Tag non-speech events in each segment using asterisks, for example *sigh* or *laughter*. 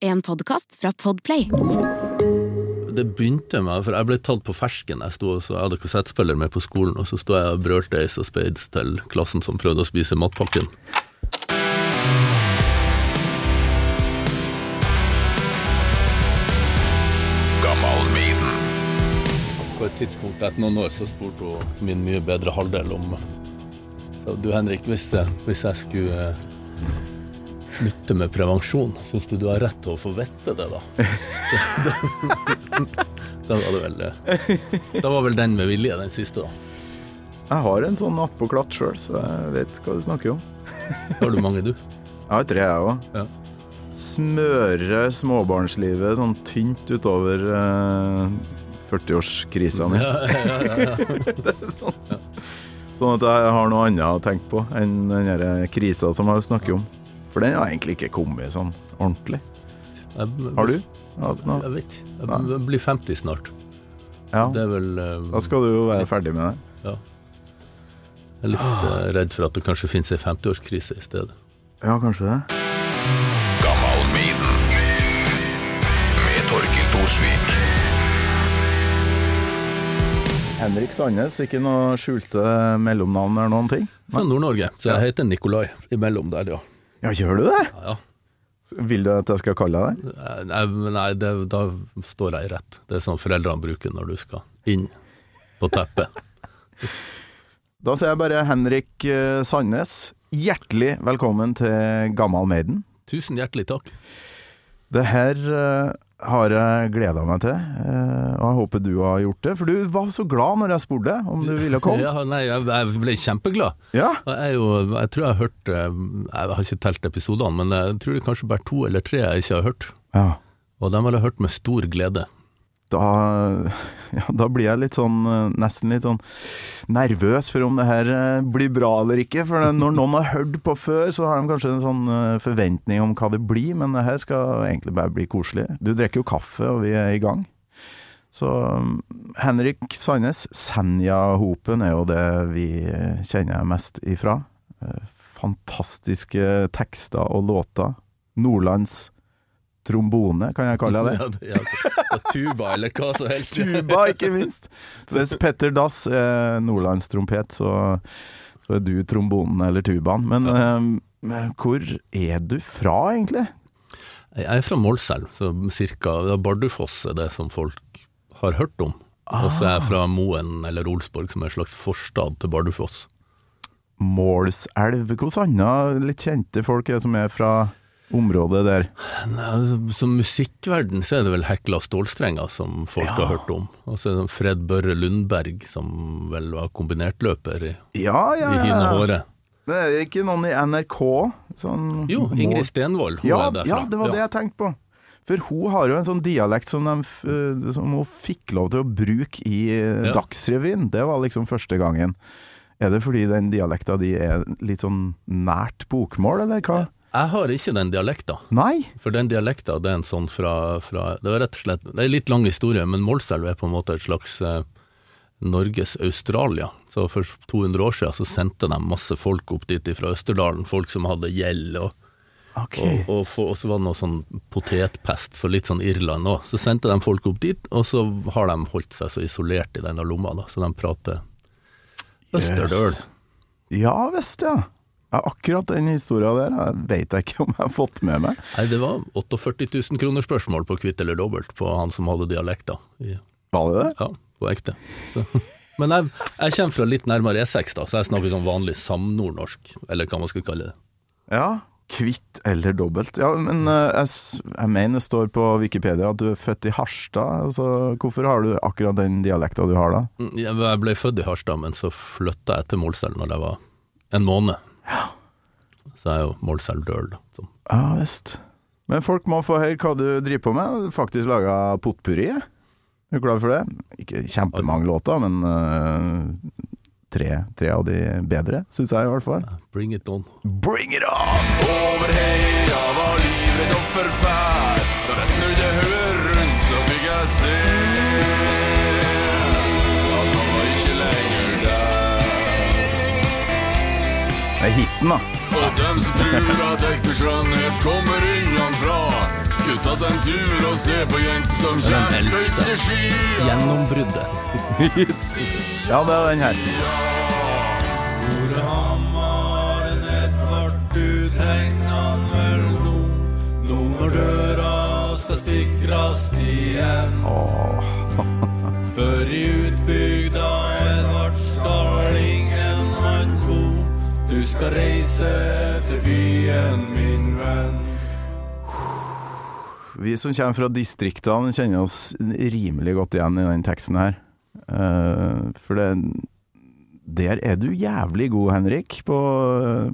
En podkast fra Podplay. Det begynte med For jeg ble tatt på fersken. Jeg, sto, så jeg hadde kassettspiller med på skolen, og så sto jeg og brølte Ace og Spades til klassen som prøvde å spise matpakken. På et tidspunkt etter noen år så spurte hun min mye bedre halvdel om Så du Henrik, hvis, hvis jeg skulle eh, slutte med prevensjon, syns du du har rett til å få vite det, da? *laughs* Da, var det vel eh, Da var vel den med vilje, den siste, da. Jeg har en sånn attpåklatt sjøl, så jeg vet hva du snakker om. *laughs* Har du mange, du? Jeg har tre, jeg òg. Ja. Smøre småbarnslivet sånn tynt utover eh, 40-årskrisa mi. Ja, ja, ja, *laughs* ja. Sånn at jeg har noe annet å tenke på enn den krisa som jeg snakker om. For den har egentlig ikke kommet sånn ordentlig. Har du? hatt? Jeg vet. Jeg blir 50 snart. Ja. Det er vel um, Da skal du jo være ferdig med det. Ja. Jeg er litt uh, redd for at det kanskje finnes ei 50-årskrise i stedet. Ja, kanskje det. Henrik Sandnes, ikke noe skjulte mellomnavn eller noen ting? Fra Nord-Norge, så jeg heter Nikolai imellom der, ja. Ja, gjør du det? ja. Vil du at jeg skal kalle deg det? Nei, nei det, da står jeg i rett. Det er sånn foreldrene bruker når du skal inn på teppet. *laughs* Da sier jeg bare Henrik eh, Sandnes, hjertelig velkommen til Gammal Maiden. Tusen hjertelig takk. Det her eh, har jeg gleda meg til, eh, og jeg håper du har gjort det. For du var så glad når jeg spurte om du ville komme. *laughs* Ja, nei, jeg, jeg ble kjempeglad. Ja, Jeg, jo, jeg tror jeg har hørt eh, Jeg har ikke telt episodene, men jeg tror det er kanskje bare to eller tre jeg ikke har hørt. ja. Og dem har jeg hørt med stor glede. Da, ja, da blir jeg litt sånn eh, nesten litt sånn nervøs for om det her eh, blir bra eller ikke. For når noen har hørt på før, så har de kanskje en sånn eh, forventning om hva det blir, men det her skal egentlig bare bli koselig. Du drikker jo kaffe, og vi er i gang. Så Henrik Sandnes, Senja-hopen er jo det vi kjenner mest ifra. Fantastiske tekster og låter. Nordlands trombone, kan jeg kalle det. *laughs* Ja, det, tuba eller hva som helst. *laughs* Tuba, ikke minst. Så Hvis Petter Dass er nordlandstrompet, så, så er du trombonen eller tubaen. Men eh, hvor er du fra, egentlig? Jeg er fra Målselv, så cirka Bardufoss er det som folk har hørt om. Og så er jeg fra Moen eller Olsborg, som er en slags forstad til Bardufoss. Målselv. Hvilke andre litt kjente folk er det som er fra området der? Altså, Som musikkverden så er det vel Hekla stålstrenger som folk har hørt om. Og så er det Fred Børre Lundberg, som vel var kombinertløper i, Ja, ja, i Hine ja. Håre. Det er ikke noen i NRK? Sånn Jo, Ingrid Stenvold, ja, ja, det var det jeg tenkte på. For hun har jo en sånn dialekt som, de, eh, som hun fikk lov til å bruke i eh, Ja. Dagsrevyen. Det var liksom første gangen. Er det fordi den dialekta di er litt sånn nært bokmål, eller hva? Jeg har ikke den dialekta. Nei? For den dialekta, det er en sånn fra, fra Det er rett og slett Det er en litt lang historie, men Målselv er på en måte et slags eh, Norges Australia. Så for 200 år siden så sendte de masse folk opp dit fra Østerdalen, folk som hadde gjeld og okay. og, og, for, og så var det noe sånn potetpest, så litt sånn Irland òg. Så sendte de folk opp dit, og så har de holdt seg så isolert i denne lomma, da, så de prater østerdøl. Yes. Ja visst, ja. Ja. Akkurat den historia der jeg vet jeg ikke om jeg har fått med meg. Nei, det var 48 000 kroner spørsmål på kvitt eller dobbelt på han som hadde dialekta. Var det det? Ja, på ekte. Så. *laughs* Men jeg, jeg kommer fra litt nærmere E6, da, så jeg snakker sånn vanlig samnordnorsk, eller hva man skal kalle det. Ja. Kvitt eller dobbelt. Ja, men eh, jeg, jeg mener det står på Wikipedia at du er født i Harstad. Altså, hvorfor har du akkurat den dialekta du har da? Mm, jeg ble født i Harstad, men så flytta jeg til Målselv når jeg var en måned. Så jeg er jo Målselv-døl, da. Så. Ja visst. Men folk må få høre hva du driver på med. Faktisk laga potpurri. Er du klar for det? Ikke kjempemange låter, men uh, tre, tre av de bedre, syns jeg i hvert fall. Bring it on. Bring it on! Over heia var livredd og forfær. Da jeg snudde hodet rundt, så fikk jeg se er hiten, da. Og dem som tror at ekte skjønnhet kommer innanfra, skulle tatt en tur og se på jenten som Den kjem eldste. skøyteski. Gjennombruddet. *laughs* Ja, det er den her. Åh. *laughs* Før i utbygda skal reise til byen, min venn. Vi som kommer fra distriktene, kjenner oss rimelig godt igjen i den teksten her. Eh, for det, der er du jævlig god, Henrik, på,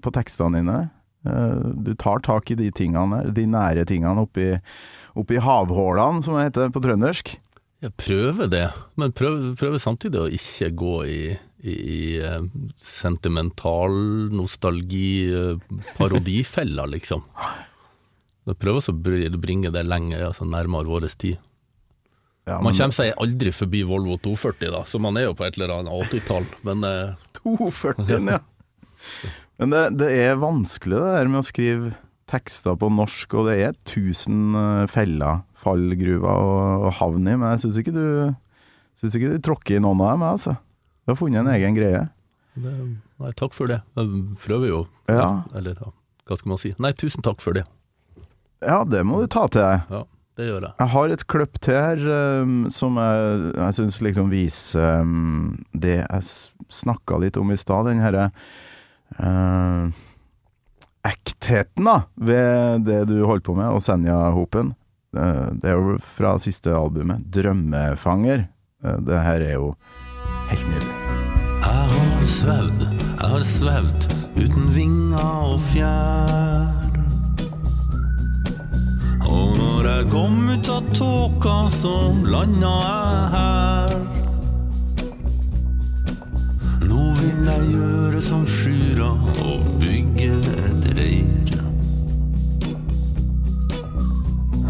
på tekstene dine. Eh, du tar tak i de tingene der, de nære tingene oppi, oppi havhålene, som det heter på trøndersk. Jeg prøver det, men prøver, prøver samtidig å ikke gå i, i, eh, sentimental nostalgi, eh, liksom. Jeg prøver å bringe det lenger, altså nærmere vår tid. Ja, Man kommer seg aldri forbi Volvo 240, da, så man er jo på et eller annet 80-tall, men eh, 240, ja. Men det, det er vanskelig det der med å skrive tekster på norsk, og det er tusen eh, feller, fallgruver og, og havn i, men jeg syns ikke du Syns ikke du tråkker i noen av dem, altså. Du har funnet en egen greie. det, Nei, takk for det. Jeg prøver jo. Ja. Eller hva skal man si. Nei, tusen takk for det. Ja, det må du ta til deg. Ja, det gjør jeg. Jeg har et kløpp til her um, som jeg, jeg syns liksom viser um, det jeg snakka litt om i stad, den herre uh, ektheten da, ved det du holder på med, og Senja-hopen. Uh, det er jo fra siste albumet, 'Drømmefanger'. Uh, det her er jo helt nydelig. Jeg har svevd, jeg har svevd uten vinger og fjær. Og når jeg kom ut av tåka, så landa jeg her. Nå vil jeg gjøre som skyra og bygge et reir.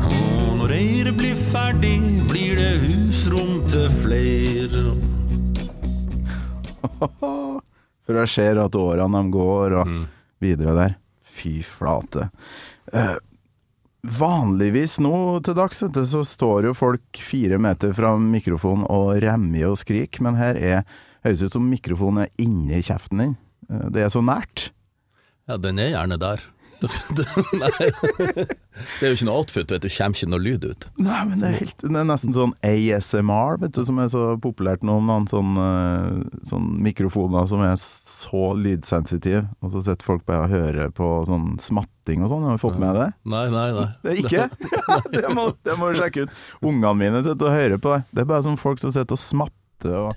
Når reiret blir ferdig, blir det husrom til flere. For jeg ser at årene de går, og videre der. Fy flate. Eh, vanligvis nå til dags, vet du, så står jo folk fire meter fra mikrofonen og remmer og skriker, men her er høres ut som mikrofonen er inni kjeften din. Eh, det er så nært. Ja, den er gjerne der. Nei, det er jo ikke noe output, vet du. Kommer ikke noe lyd ut. Nei, men det er, helt, det er nesten sånn ASMR, vet du, som er så populært nå om dagen. Sånn, eh, sånn mikrofoner som er så lydsensitive, og så sitter folk bare og hører på sånn smatting og sånn. Har du fått med det? Nei, nei, nei. Det ikke? *laughs* Ja, det, må, det må du sjekke ut. Ungene mine sitter og hører på det. Det er bare sånn folk som sitter og smatter og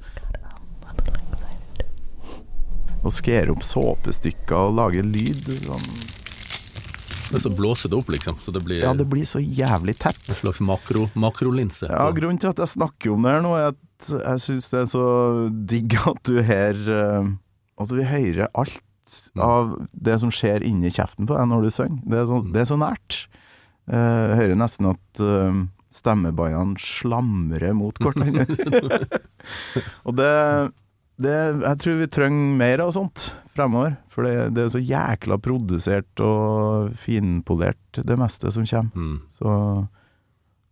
Og skærer opp såpestykker og lager lyd. Sånn. Men så blåser det opp, liksom. Så det blir Ja, det blir så jævlig tett. en slags makro, makrolinse. Ja, Grunnen til at jeg snakker om det her nå, er at jeg syns det er så digg at du her eh, At vi hører alt av det som skjer inni kjeften på deg når du synger. Det så, det er så nært. Eh, Jeg hører nesten at uh, stemmebåndene slamrer mot hverandre. *laughs* Og det, det Jeg tror vi trenger mer av sånt fremover. For det, det er så jækla produsert og finpolert, det meste som kommer. Mm. Så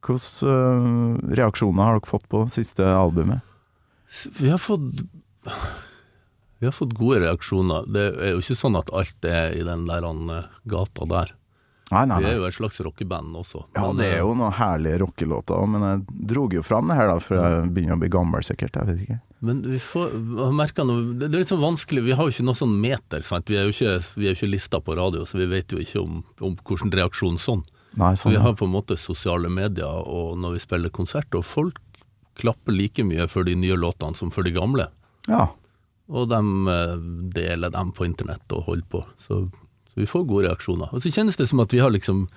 hvilke øh, reaksjoner har dere fått på siste albumet? Vi har fått Vi har fått gode reaksjoner. Det er jo ikke sånn at alt er i den der eh, gata der. Nei, nei, Vi er jo et slags rockeband også. Ja, det er eh, jo noen herlige rockelåter, men jeg drog jo fram det her da, for jeg begynner å bli gammel sikkert, jeg vet ikke. Men vi får noe Det er litt sånn vanskelig, vi har jo ikke noe sånn meter, sant. Vi er jo ikke, vi er ikke lista på radio, så vi vet jo ikke om, om hvordan reaksjonen sånn. Nei, Så sånn, vi har på en måte sosiale medier og når vi spiller konsert, og folk klapper like mye for de nye låtene som for de gamle. ja. Og de eh, deler dem på internett og holder på. Så, så vi får gode reaksjoner. Og så kjennes det som at vi har liksom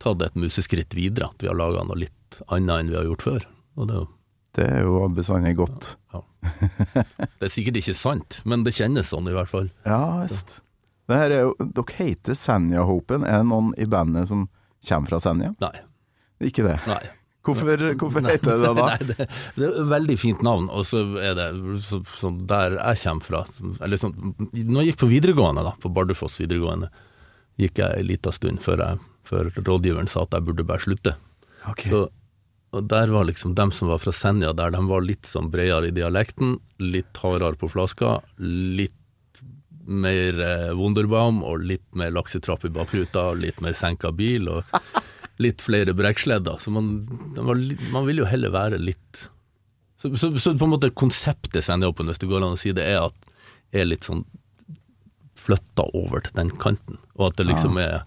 tatt et museskritt videre. At vi har laga noe litt annet enn vi har gjort før. Og det, er jo- Det er jo bestandig godt. det er sikkert ikke sant, men det kjennes sånn i hvert fall. Ja, visst. Er dere heter Senja Hopen. Er det noen i bandet som kommer fra Senja? Nei. Ikke det. nei. Hvorfor, hvorfor heter det det da? Nei, det, det er et veldig fint navn, og så er det så, så der jeg kommer fra Eller så, Når jeg gikk på videregående, da, på Bardufoss videregående, gikk jeg en liten stund før, jeg, før rådgiveren sa at jeg burde bare slutte. Ok. Så, og der var liksom dem som var fra Senja, der de var litt sånn bredere i dialekten, litt hardere på flaska, litt mer eh, Wunderbaum og litt mer laksetrapp i bakruta, litt mer senka bil og *laughs* litt flere brekksledder. Så man, var, man vil jo heller være litt så, så, så på en måte konseptet Senjaåpen, hvis det går an å si det, er at er litt sånn flytta over til den kanten, og at det liksom er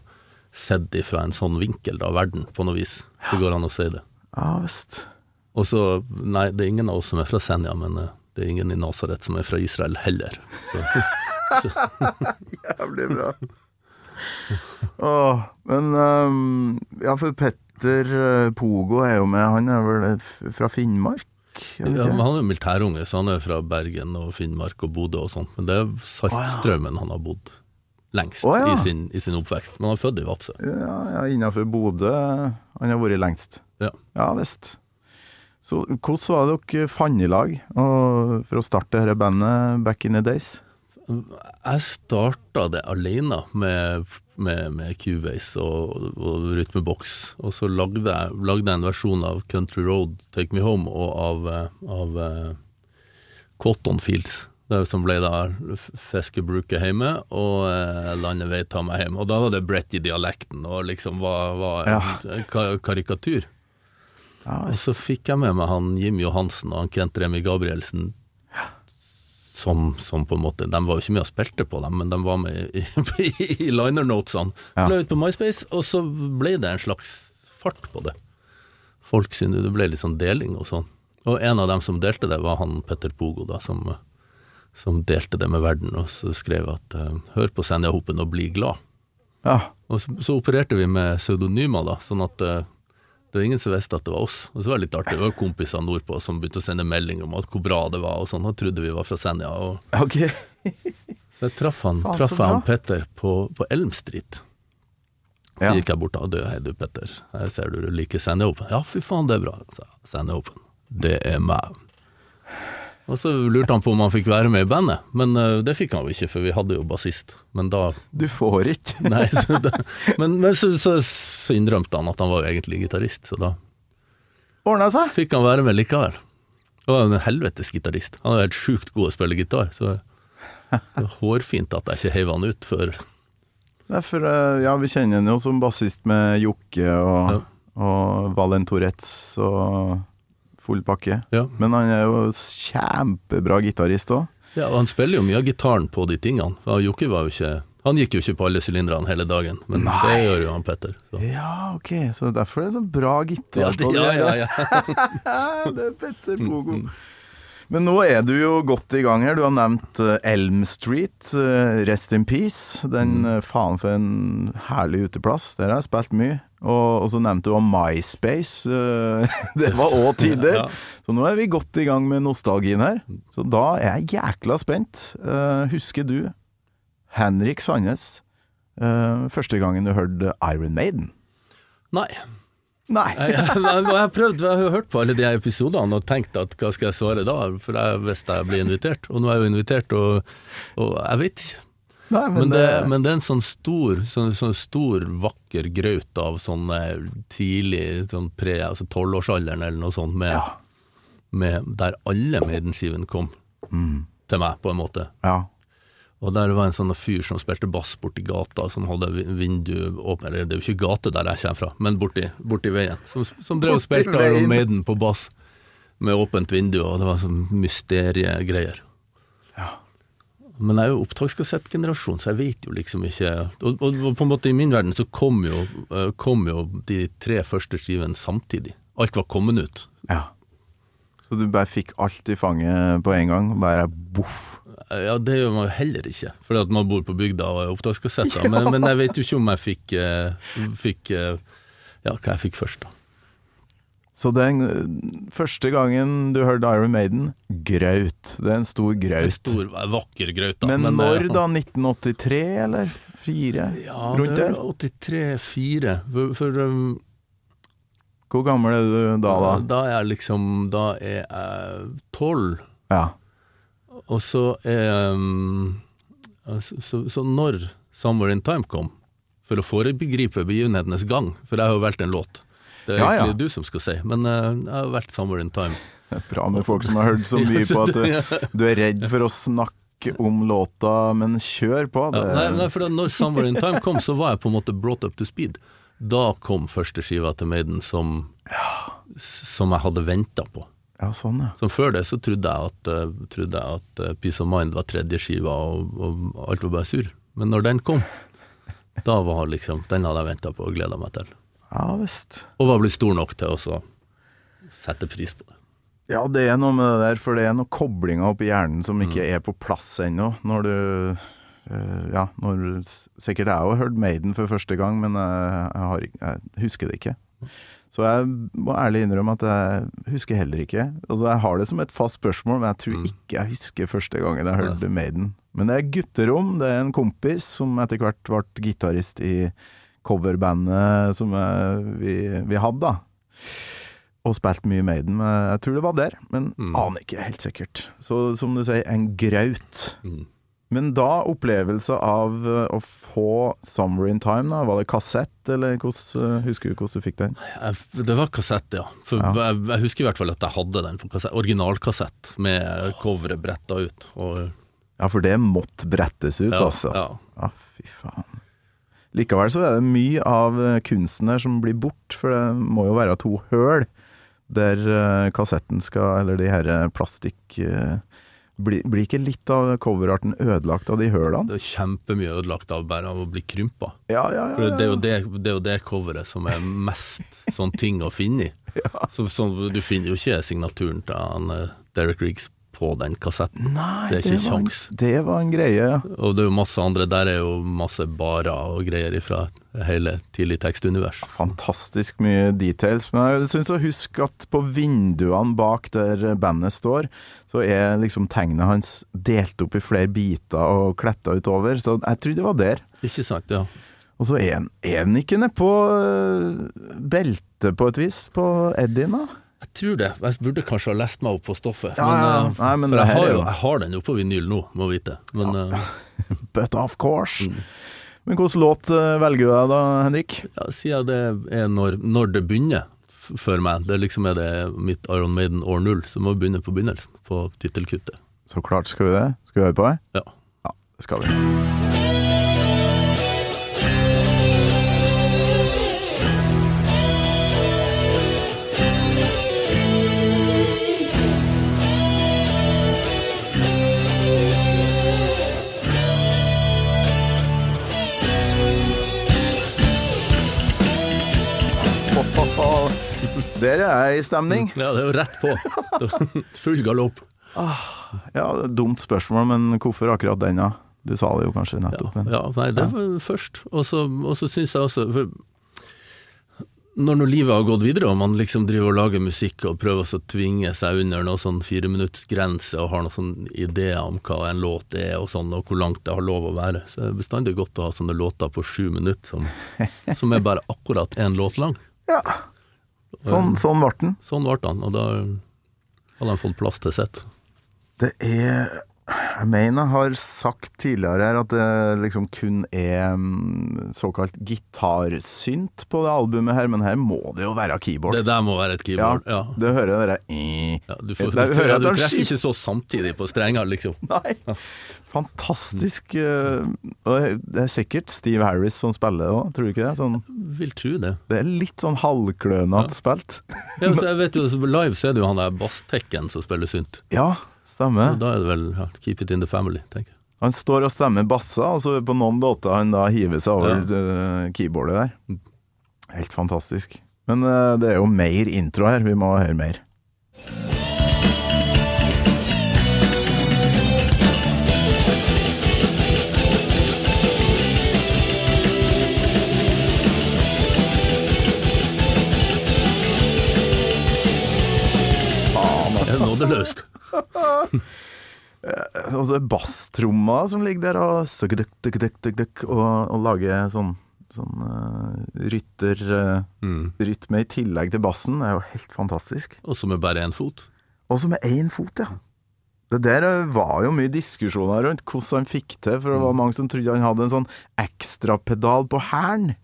sett ifra en sånn vinkel av verden, på noe vis. Det går an å si det. Ja visst. Og så, nei, det er ingen av oss som er fra Senja, men eh, det er ingen i Nasaret som er fra Israel heller. Så, *laughs* Jævlig bra. Åh, men um, Ja, for Petter eh, Pogo er jo med. Han er vel fra Finnmark? ja, men han er jo militærunge, så han er fra Bergen og Finnmark og Bodø og sånn. Men det er Saltstraumen han har bodd lengst ja. i, sin, i sin oppvekst. Men han er født i Vadsø. Ja, ja innafor Bodø. Han har vært lengst. Ja. Ja visst. Så hvordan var det dere fant i lag og for å starte dette bandet back in the days? Jeg starta det alene med, med, med Cubase og, og Rytmebox. og så lagde jeg, lagde jeg en versjon av Country Road, Take Me Home, og av, av uh, Cotton Fields. Det som ble da Fiskebruket hjemme, og eh, Landet vei ta meg hjem. Og da var det Brett i dialekten, og liksom var, var en ka karikatur. Ja, Og så fikk jeg med meg han Jim Johansen og han Kent Remi Gabrielsen som, som på en måte De var jo ikke med og spilte på dem, men de var med i, *laughs* i, i liner-notesene. Ja. La ut på MySpace, og så ble det en slags fart på det. Folk syntes det ble litt sånn deling og sånn. Og en av dem som delte det, var han Petter Pogo, da, som, som delte det med verden, og så skrev at eh, hør på Senjahopen og bli glad. ja. Og så, så opererte vi med pseudonymer, da, sånn at eh, det var ingen som visste at det var oss. Og så var det litt artig. Det var kompiser nordpå som begynte å sende melding om at hvor bra det var, og sånn. Han trodde vi var fra Senja. Og, Okay. *laughs* så jeg traff han, Faen, traff han Petter på, på Elm Street. Så Ja. gikk jeg bort og du, hei du Petter, her ser du du liker Senja Open. Ja, fy faen, det er bra. sa. Senja Open, det er meg. Og så lurte han på om han fikk være med i bandet, men eh, det fikk han jo ikke, for vi hadde jo bassist. Men da Du får ikke. *laughs* Nei, så da, men, men så, så, så innrømte han at han var egentlig gitarist, så da Ordna seg. fikk han være med likevel. Han var en helvetes gitarist. Han er helt sjukt god å spille gitar, så det er hårfint at jeg ikke heiv han ut før Derfor, eh, ja, vi kjenner han jo som bassist med Jokke og, Ja. og Valentoretz og full pakke. Ja. Men han er jo kjempebra gitarist òg. Ja, og han spiller jo mye av gitaren på de tingene. Jokke var jo ikke Han gikk jo ikke på alle sylinderne hele dagen, men Nei. det gjør jo han Petter. Så. Ja, ok, så derfor er det så bra gitar. Ja, det, ja, ja, ja. *laughs* det er Petter Pogo. *laughs* Men nå er du jo godt i gang her. Du har nevnt eh, Elm Street, eh, Rest in Peace. Den mm. faen for en herlig uteplass. Der har jeg spilt mye. Og, så nevnte du om MySpace. eh, *laughs* Det var òg tider. *laughs* Så nå er vi godt i gang med nostalgien her. Så da er jeg jækla spent. Eh, husker du Henrik Sandnes eh, første gangen du hørte Iron Maiden? Nei. Nei. Jeg, har prøvd, jeg har hørt på alle de episodene og tenkt at hva skal jeg svare da, for jeg visste jeg blir invitert. Og nå er jeg jo invitert, og, og jeg vet ikke. Nei, Men det, men det er en sånn stor, sånn, sånn stor vakker graut av sånn eh, tidlig sånn pre, altså tolvårsalderen eller noe sånt, med, med, der alle Maiden-skivene kom til meg, på en måte. Ja. Og der var en sånn fyr som spilte bass borti gata, som hadde vi- vindu åpent, eller det er jo ikke gate der jeg kommer fra, men borti, borti veien, som, som drev og spilte. Iron Maiden på bass med åpent vindu, og det var sånn mysteriegreier. Ja. Men jeg er jo opptakskassettgenerasjon, så jeg vet jo liksom ikke og, og, og på en måte i min verden så kom jo, eh, kom jo de tre første skivene samtidig. Alt var kommet ut. Ja. Så du bare fikk alt i fanget på en gang, bare boff. Ja, det gjør man jo heller ikke, fordi at man bor på bygda og er opptakskassetter. *laughs* Men, men jeg vet jo ikke om jeg fikk, eh, fikk eh, Ja, hva jeg fikk først, da. Så den eh, første gangen du hørte Iron Maiden, graut. Det er en stor En stor, vakker graut, da. Men men når da? 1983 eller 4? Ja, Rundt der? er 83-4. For, for um, Hvor gammel er du da, da? da er jeg liksom Da er jeg tolv. Ja. Og så er um, altså, så, så når Somewhere in Time kom, for å foregripe begivenhetenes gang, for jeg har jo valgt en låt Det er Ja, ja. du som skal si, men eh, jeg har valgt Summer in Time. Bra med folk som har hørt så mye *laughs* på at du, du er redd for å snakke om låta, men kjør på. Ja, Det, nei, nei, for da når Summer in Time kom, så var jeg på en måte brought up to speed. Da kom første skiva til Maiden som, som jeg hadde venta på. ja, sånn, ja. Som før det så trodde jeg at, eh, trodde jeg at eh, Peace of Mind var tredje skiva, og, og alt var bare sur. Men når den kom, *laughs* da var liksom Den hadde jeg venta på og gleda meg til. Ja visst. Og var blitt stor nok til å sette pris på det. Ja, det er noe med det der, for det er noen koblinger oppi hjernen som ikke er på plass ennå. Når du Ja, når Sikkert jeg har hørt Maiden for første gang, men jeg, har, jeg husker det ikke. Så jeg må ærlig innrømme at jeg husker heller ikke. Altså, jeg har det som et fast spørsmål, men jeg tror ikke jeg husker første gangen jeg hørte Maiden. Men det er gutterom. Det er en kompis som etter hvert ble gitarist i coverbandet som vi, vi hadde, da og spilt mye Maiden. Jeg tror det var der, men aner ikke helt sikkert. Så som du sier, en graut. Mm. Men da opplevelse av eh, å få 'Summer in Time', da, var det kassett, eller hvordan, eh, husker du hvordan du fikk den? Det var kassett, ja. For Jeg, jeg husker i hvert fall at jeg hadde den på kassett, originalkassett med coveret bretta ut. Og, Ja, for det måtte brettes ut, ja, altså. ja. Ja, fy faen. Likevel så er det mye av eh, kunsten her som blir bort, for det må jo være to høl der kassetten skal, eller de her plastikk eh, blir, blir ikke litt av coverarten ødelagt av de hølene? Det er kjempemye ødelagt av bare av å bli krympa. Ja, ja, ja. For det er jo det, det, er jo det coveret som er mest sånn ting å finne i. *laughs* Så, så du finner jo ikke signaturen til han, eh, Derek Riggs på den kassetten. Nei, det er ikke var, kjangs. Det var en greie. Og det er jo masse andre, der er jo masse barer og greier ifra hele tidlig tekstunivers. Fantastisk mye details. Men jeg syns å huske at på vinduene bak der bandet står, så er liksom tegnet hans delt opp i flere biter og kletta utover. Så jeg tror det var der. Ikke sant, ja. Og så er han- er han ikke nedpå beltet på et vis, på Eddien, da? Jeg tror det. Jeg burde kanskje ha lest meg opp på stoffet. Ja, ja. eh, Nei, men for jeg har, jo, jeg har den jo på vinyl nå, må vite. Men eh, *laughs* But of course. Men hvilken låt eh, velger du deg da, Henrik? ja, siden det er når, når det begynner for meg, det liksom er det mitt Iron Maiden år null, så må vi begynne på begynnelsen, på tittelkuttet. Så klart skal vi det. Skal vi høre på det? Ja. Ja, det skal vi. Der er jeg i stemning. Ja, det er jo rett på. Full galopp. Ja, er dumt spørsmål, men hvorfor akkurat den, da? Du sa det jo kanskje nettopp, men ja, nei, det var først. Og så, og så syns jeg også for Når nå livet har gått videre, og man liksom driver og lager musikk og prøver å tvinge seg under noe sånn fireminuttsgrense og har noen sånn ideer om hva en låt er og sånn, og hvor langt det har lov å være, så er det bestandig godt å ha sånne låter på sju minutter som, som er bare akkurat én låt lang. ja. Sånn, sånn ble den. Sånn ble han, og da hadde han fått plass til sitt. Det er Jeg har sagt tidligere her at det liksom kun er mm, såkalt gitarsynt på det albumet her, men her må det jo være keyboard. Det der må være et keyboard. Ja. Det hører jeg dere. Ja, du, får, det, du, hører du treffer ikke så samtidig på strenger, liksom. *laughs* Nei! Fantastisk. eh, Og det er sikkert Steve Harris som spiller det òg, tror du ikke det? Sånn, Vil tro det. det er litt sånn halvklønete spilt. Ja, så *laughs* jeg vet jo, Live så er det jo han der basstekken som spiller synt. Ja, stemmer. Og Da er det vel ja, keep it in the family, tenker jeg. Han står og stemmer basser, og så på noen låter han da hiver seg over ja. keyboardet der. Helt fantastisk. Men uh, det er jo mer intro her, vi må høre mer. Faen, Det er *laughs* nådeløst. så basstromma som ligger der og, og, og lager sånn, sånn uh, rytterrytme Mm. i tillegg til bassen, er jo helt fantastisk. Og så med bare én fot. Og så med én fot, ja. Det der eh, var jo mye diskusjoner rundt hvordan han fikk til, for det var mange som trodde han hadde en sånn ekstrapedal på hælen.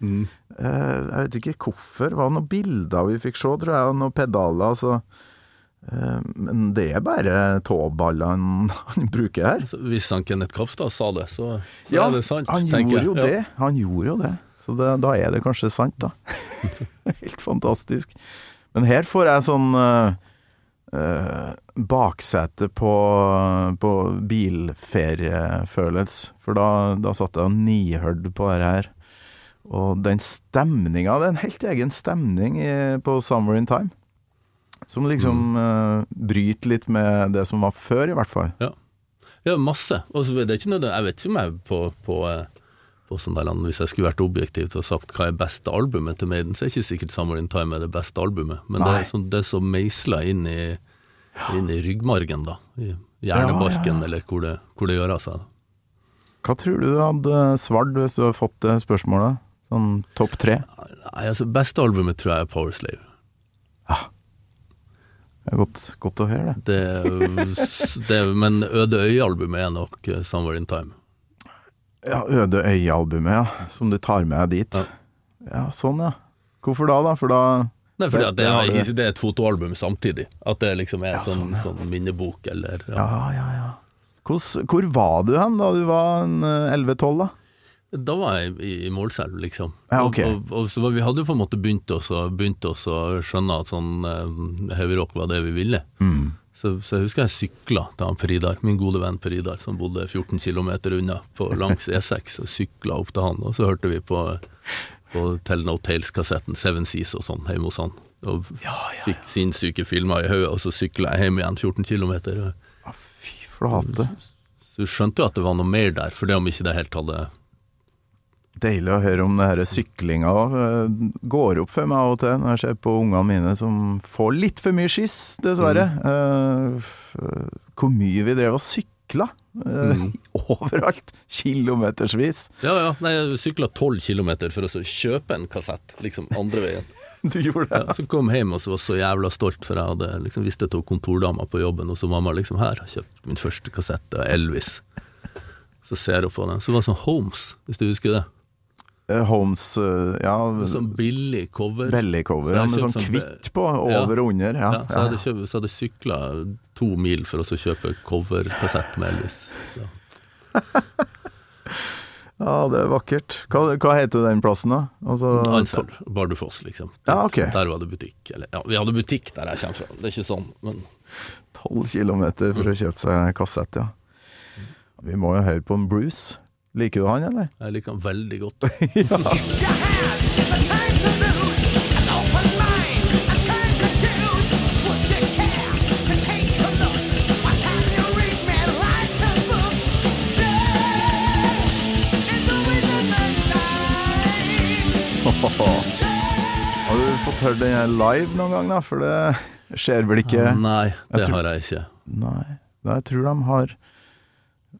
Eh, jeg vet ikke hvorfor. Det var noen bilder vi fikk se, tror jeg, og noen pedaler. Så, eh, men det er bare tåballene *laughs* han bruker her. Så hvis han Kenneth Kapstad sa det, så, så Ja, er det sant, han tenker gjorde jo jeg. det. Han gjorde jo det. Så det, da er det kanskje sant, da. *laughs* Helt fantastisk. Men her får jeg sånn uh, baksete på, på bilferiefølelse. For da, da satt jeg og nihørte på det her. Og den stemninga, det er en helt egen stemning på Summer in Time. Som liksom eh, bryter litt med det som var før, i hvert fall. Ja. ja, masse. Og så ikke nødvendig Jeg vet ikke om jeg på, på, eh, på sånn land, Hvis jeg skulle vært objektiv og sagt hva er beste albumet til Maiden, så er ikke sikkert Summer in Time er det beste albumet. Men det Nei. er, sånn, det er så meisla inn i, inn i ryggmargen, da. I hjernebarken, Ja, ja, eller hvor det, hvor det gjør av seg. Hva tror du du hadde svart hvis du hadde fått det spørsmålet? Sånn topp tre? Nei, altså Beste albumet tror jeg er Powerslave. Det er godt, godt å høre det. Det, det, men Øde øy-albumet er nok eh, Somewhere in Time. Ja, Øde øy-albumet, ja. Som du tar med deg dit. Ja. Ja, sånn ja. Hvorfor da, da? For da Nei, fordi Det- det, er, det er et fotoalbum samtidig. At det liksom er Ja, sånn, sånn, ja. sånn minnebok eller ja. Ja, ja. Hvordan- hvor var du hen da du var en, eh, 11-12, da? Da var jeg i, i Målselv, liksom. Ja, ok. og, og, og så var, vi hadde jo på en måte begynt oss begynt oss å skjønne at sånn uh, heavyrock var det vi ville. Så, så jeg husker jeg sykla til han Peridar, min gode venn Peridar, som bodde 14 km unna på langs E6, og sykla opp til han, og så hørte vi på, på Tell No Tales-kassetten Seven Seas og sånn hjemme hos han. Og fikk sinnssyke filmer i hodet, og så sykla jeg hjem igjen 14 km. Ja, fy flate. Så du skjønte jo at det var noe mer der, for det om ikke det helt hadde Deilig å høre om det her syklinga òg. Går opp for meg av og til når jeg ser på ungene mine som får litt for mye skiss, dessverre. Mm. f- hvor mye vi drev og sykla. Mm. *laughs* Overalt. Kilometersvis. Ja, ja. Nei, jeg sykla 12 kilometer for å kjøpe en kassett, liksom andre veien. *laughs* Du gjorde det? Ja, så kom jeg hjem og så var så jævla stolt, for jeg hadde liksom visst det til kontordama på jobben, og så mamma liksom her har kjøpt min første kassett av Elvis. Så ser jeg på den. Så var det sånn Holmes, hvis du husker det. Eh, Holmes eh, Ja, Sånn billig cover. bellycover Så ja, med sånn sånn kvitt på, Ja. over og under. Ja, Ja, så jeg hadde, kjøpt, så hadde jeg sykla to mil for å kjøpe coverkassett med Elvis. Ja. *laughs* ja, det er vakkert. Hva, hva heter den plassen, da? Altså, Ansel, Bardufoss, liksom. Ja, okay. Der var det butikk. Eller, ja, vi hadde butikk der jeg kommer fra, det er ikke sånn, men 12 kilometer for å kjøpe seg kassett, ja. Vi må jo høre på en Bruce. Liker du han, eller? jeg liker han veldig godt. *laughs* Har du fått hørt den live noen gang, da? For det skjer vel ikke Nei, det Jeg tror- har jeg ikke. Nei. Jeg tror de har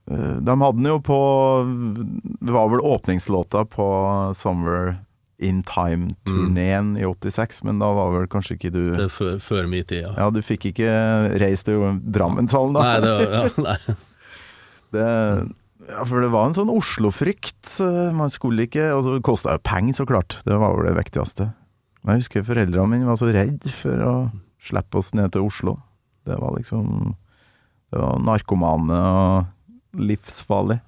De hadde den jo på Det var vel åpningslåta på Summer In Time-turneen i 86, men da var vel kanskje ikke du Det før, før min tid, ja. Ja, du fikk ikke reist til Drammenshallen, da? Nei, det var, ja, nei. *laughs* Det, ja, for det var en sånn Oslo-frykt. eh, Man skulle ikke Og så kosta jo penger, så klart. Det var vel det viktigste. Jeg husker foreldrene mine var så redd for å slippe oss ned til Oslo. Det var liksom Det var narkomane og livsfarlig.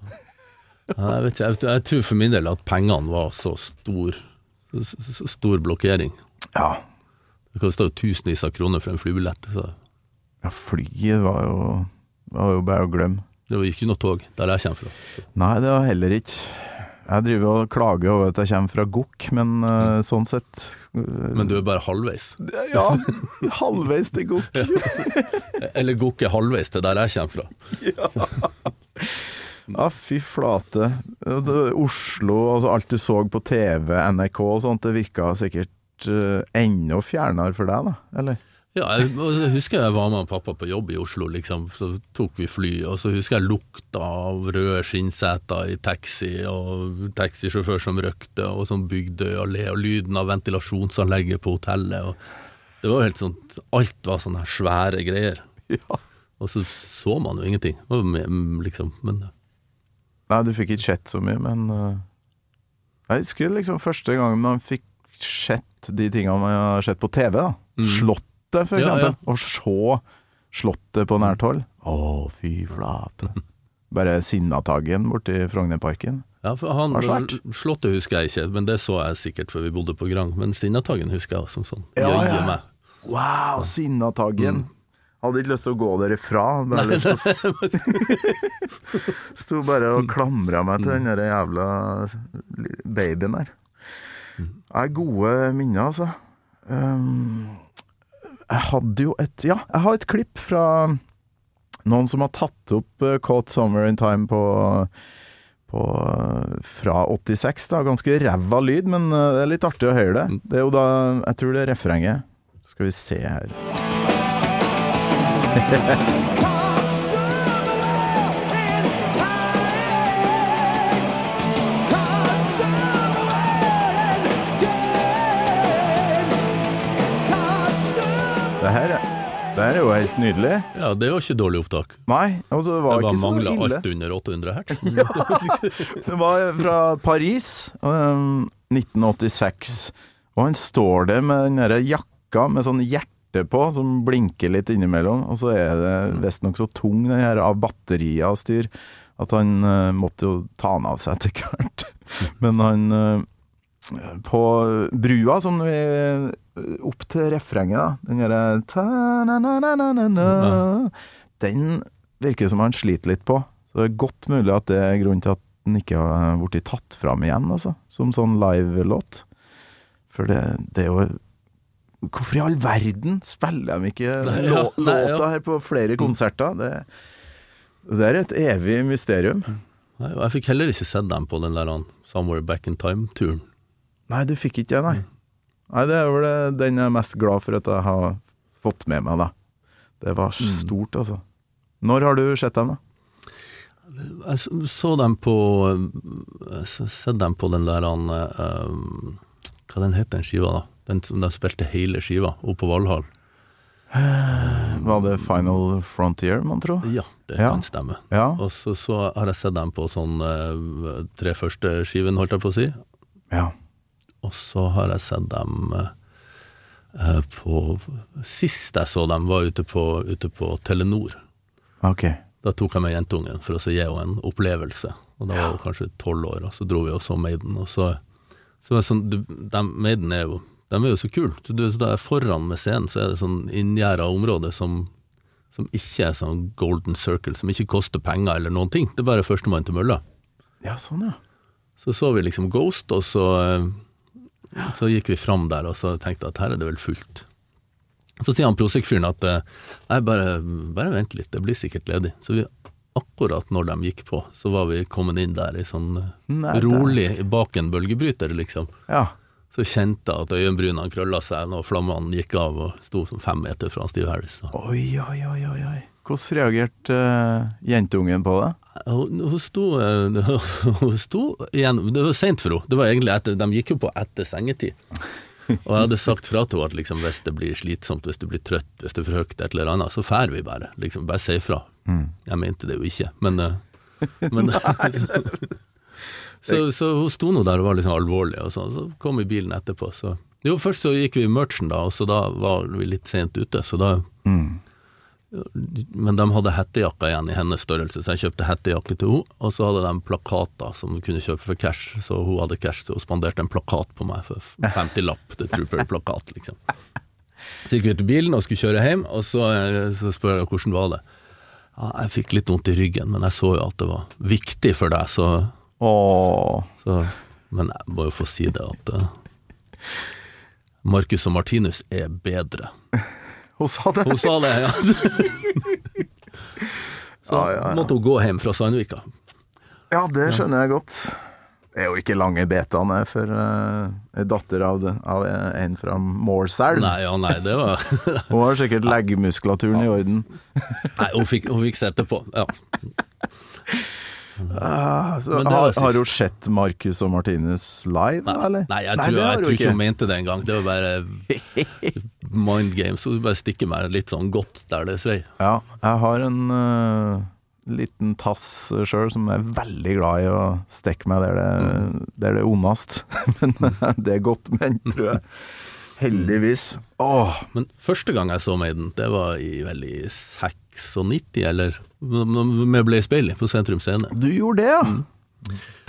Jeg, vet ikke, jeg, tror for min del at pengene var så stor så, så stor blokkering. Ja. Det kosta jo tusenvis av kroner for en flybillett. Så ja flyet var jo var jo bare å glemme. det var ikke noe tog der jeg kommer fra. Nei, det var heller ikke. Jeg driver og klager over at jeg kommer fra Gokk, men uh, sånn sett uh, Men du er bare halvveis. Ja, halvveis til Gokk. *laughs* Eller Gokk er halvveis til der jeg kommer fra. Ja, fy flate. Oslo, altså alt du så på TV, NRK og sånt, det virka sikkert uh, enda fjernere for deg, da? Eller? Ja, jeg, og husker jeg var med pappa på jobb i Oslo, liksom. Så tok vi fly, og så husker jeg lukta av røde skinnseter i taxi, og taxisjåfør som røkte, og sånn Bygdøy le, og lyden av ventilasjonsanlegget på hotellet. Og det var helt sånn Alt var sånne svære greier. Ja. Og så så man jo ingenting. Liksom, men Nei, du fikk ikke sett så mye, men uh, Jeg husker liksom første gang man fikk sett de tingene man har sett på TV. da Slottet, for Mm. Eksempel. Å se Slottet på nært hold. Å, fy flate. *laughs* Bare Sinnataggen borti Frognerparken. Ja, for han, Slottet husker jeg ikke, men det så jeg sikkert før vi bodde på Grang. Men Sinnataggen husker jeg som sånn. Ja, ja. meg. Wow, Sinnataggen. Hadde ikke lyst til å gå derifra. Bare lyst til å *laughs* Sto bare og klamra meg til den der jævla babyen der. Det er gode minner, altså. Um, jeg hadde jo et Ja, jeg har et klipp fra noen som har tatt opp uh, Caught Summer in Time på på, uh, fra 86, da. Ganske ræva lyd, men uh, det er litt artig å høre det. Det er jo da Jeg tror det er refrenget. Skal vi se her. *laughs* det her er jo helt nydelig. Ja, det var ikke dårlig opptak. Nei, altså det var Det var ikke så ille. Det mangla alt under 800 hertz. *laughs* ja, Det var fra Paris, um, 1986. Og han står der med den derre jakka med sånn hjerte på, som blinker litt innimellom. Og så er det visstnok så tung, den her av batterier og styr, at han uh, måtte jo ta den av seg etter hvert. Men han uh, På brua, som vi Opp til refrenget, da. Den derre Den virker som han sliter litt på. Så det er godt mulig at det er grunnen til at den ikke har blitt tatt fram igjen, altså. Som sånn live-låt. For det, det er jo Hvorfor i all verden spiller de ikke Nei, ja, låta nei, ja. her på flere konserter? Det, det er et evig mysterium. Nei, jeg fikk heller ikke sett dem på den der Somewhere Back in Time-turen. Nei, du fikk ikke det, nei. Nei, det er vel den jeg er mest glad for at jeg har fått med meg, da. Det var stort, altså. Når har du sett dem, da? Jeg så dem på Jeg sett dem på den der han um, Hva den het den skiva, da? Den som de spilte hele skiva, oppe på Valhall. Var det Final Frontier, man tror? Ja, det Ja. kan stemme. Ja. Og så, så har jeg sett dem på sånn eh, tre første skiven, holdt jeg på å si. ja. Og så har jeg sett dem eh, på Sist jeg så dem, var ute på, ute på Telenor. Ok. Da tok jeg med jentungen for å gi henne en opplevelse. Og da var hun kanskje tolv år, og så dro vi og så Maiden. Og så, så var det sånn, du, de, Maiden er jo, de er jo så kule. Så du, så foran med scenen så er det sånn inngjerda område som, som ikke er sånn golden circle, som ikke koster penger eller noen ting. Det er bare førstemann til mølla. Ja, sånn, ja. Så så vi liksom Ghost, og så, eh, så gikk vi fram der og så tenkte at her er det vel fullt. Så sier han Prosec-fyren at eh, nei, bare, bare vent litt, det blir sikkert ledig. Så vi, akkurat når de gikk på, så var vi kommet inn der i sånn eh, Nei, rolig bak en bølgebryter, liksom. Ja. Så kjente jeg at øyenbrynene krølla seg når flammene gikk av og sto som fem meter fra Steve Harris. Så. Oi, oi, oi, oi. Hvordan reagerte uh, jentungen på det? Hun, hun sto, eh, *laughs* hun sto igjen Det var seint for henne. Det var egentlig etter, de gikk jo på etter sengetid. Og jeg hadde sagt fra til henne at liksom, hvis det blir slitsomt, hvis du blir trøtt, hvis det er for høyt, et eller annet, så fær vi bare. Liksom, bare si fra. Jeg mente det jo ikke, men, eh, men *laughs* *laughs* så, så hun sto nå der og var sånn alvorlig, og sånn. Så kom vi bilen etterpå, så Jo, først så gikk vi i merchen, da, og så da var vi litt sent ute, så da men de hadde hettejakka igjen i hennes størrelse, så jeg kjøpte hettejakke til henne. Og så hadde de plakater som du kunne kjøpe for cash, så hun hadde cash, så hun spanderte en plakat på meg for 50-lapp. The Trooper-plakat, liksom. Så gikk vi til bilen og skulle kjøre hjem, og så, eh, så spør jeg hvordan var det. Ja, jeg fikk litt vondt i ryggen, men jeg så jo at det var viktig for deg, så, så Men jeg må jo få si det at uh, Marcus og Martinus er bedre. Hun sa det. Hun sa det, ja. *laughs* Så Ja, ja, måtte hun gå hjem fra Sandvika. Ja, det skjønner jeg godt. Det er jo ikke lange betaene for uh, datter av, det, av en fra Målselv. Nei, ja, nei, det var *laughs* Hun har sikkert leggmuskulaturen i orden. Nei, hun fikk, hun fikk sette på. Ja. *laughs* Var har, har du sett Marcus og Martinez live, Nei, eller? nei, jeg Nei, tror, har jeg tror ikke hun mente det engang. Det var bare *laughs* mind games. Hun bare stikker meg litt sånn godt der det svei. Ja, jeg har en uh, liten tass sjøl som er veldig glad i å stikke meg der det, der det er ondest. *laughs* Men det er godt ment, tror jeg. *laughs* Heldigvis. Åh, Men første gang jeg så Maiden, det var i vel i 96, eller med Blaze Bailey på Sentrum Scene. du gjorde det, ja.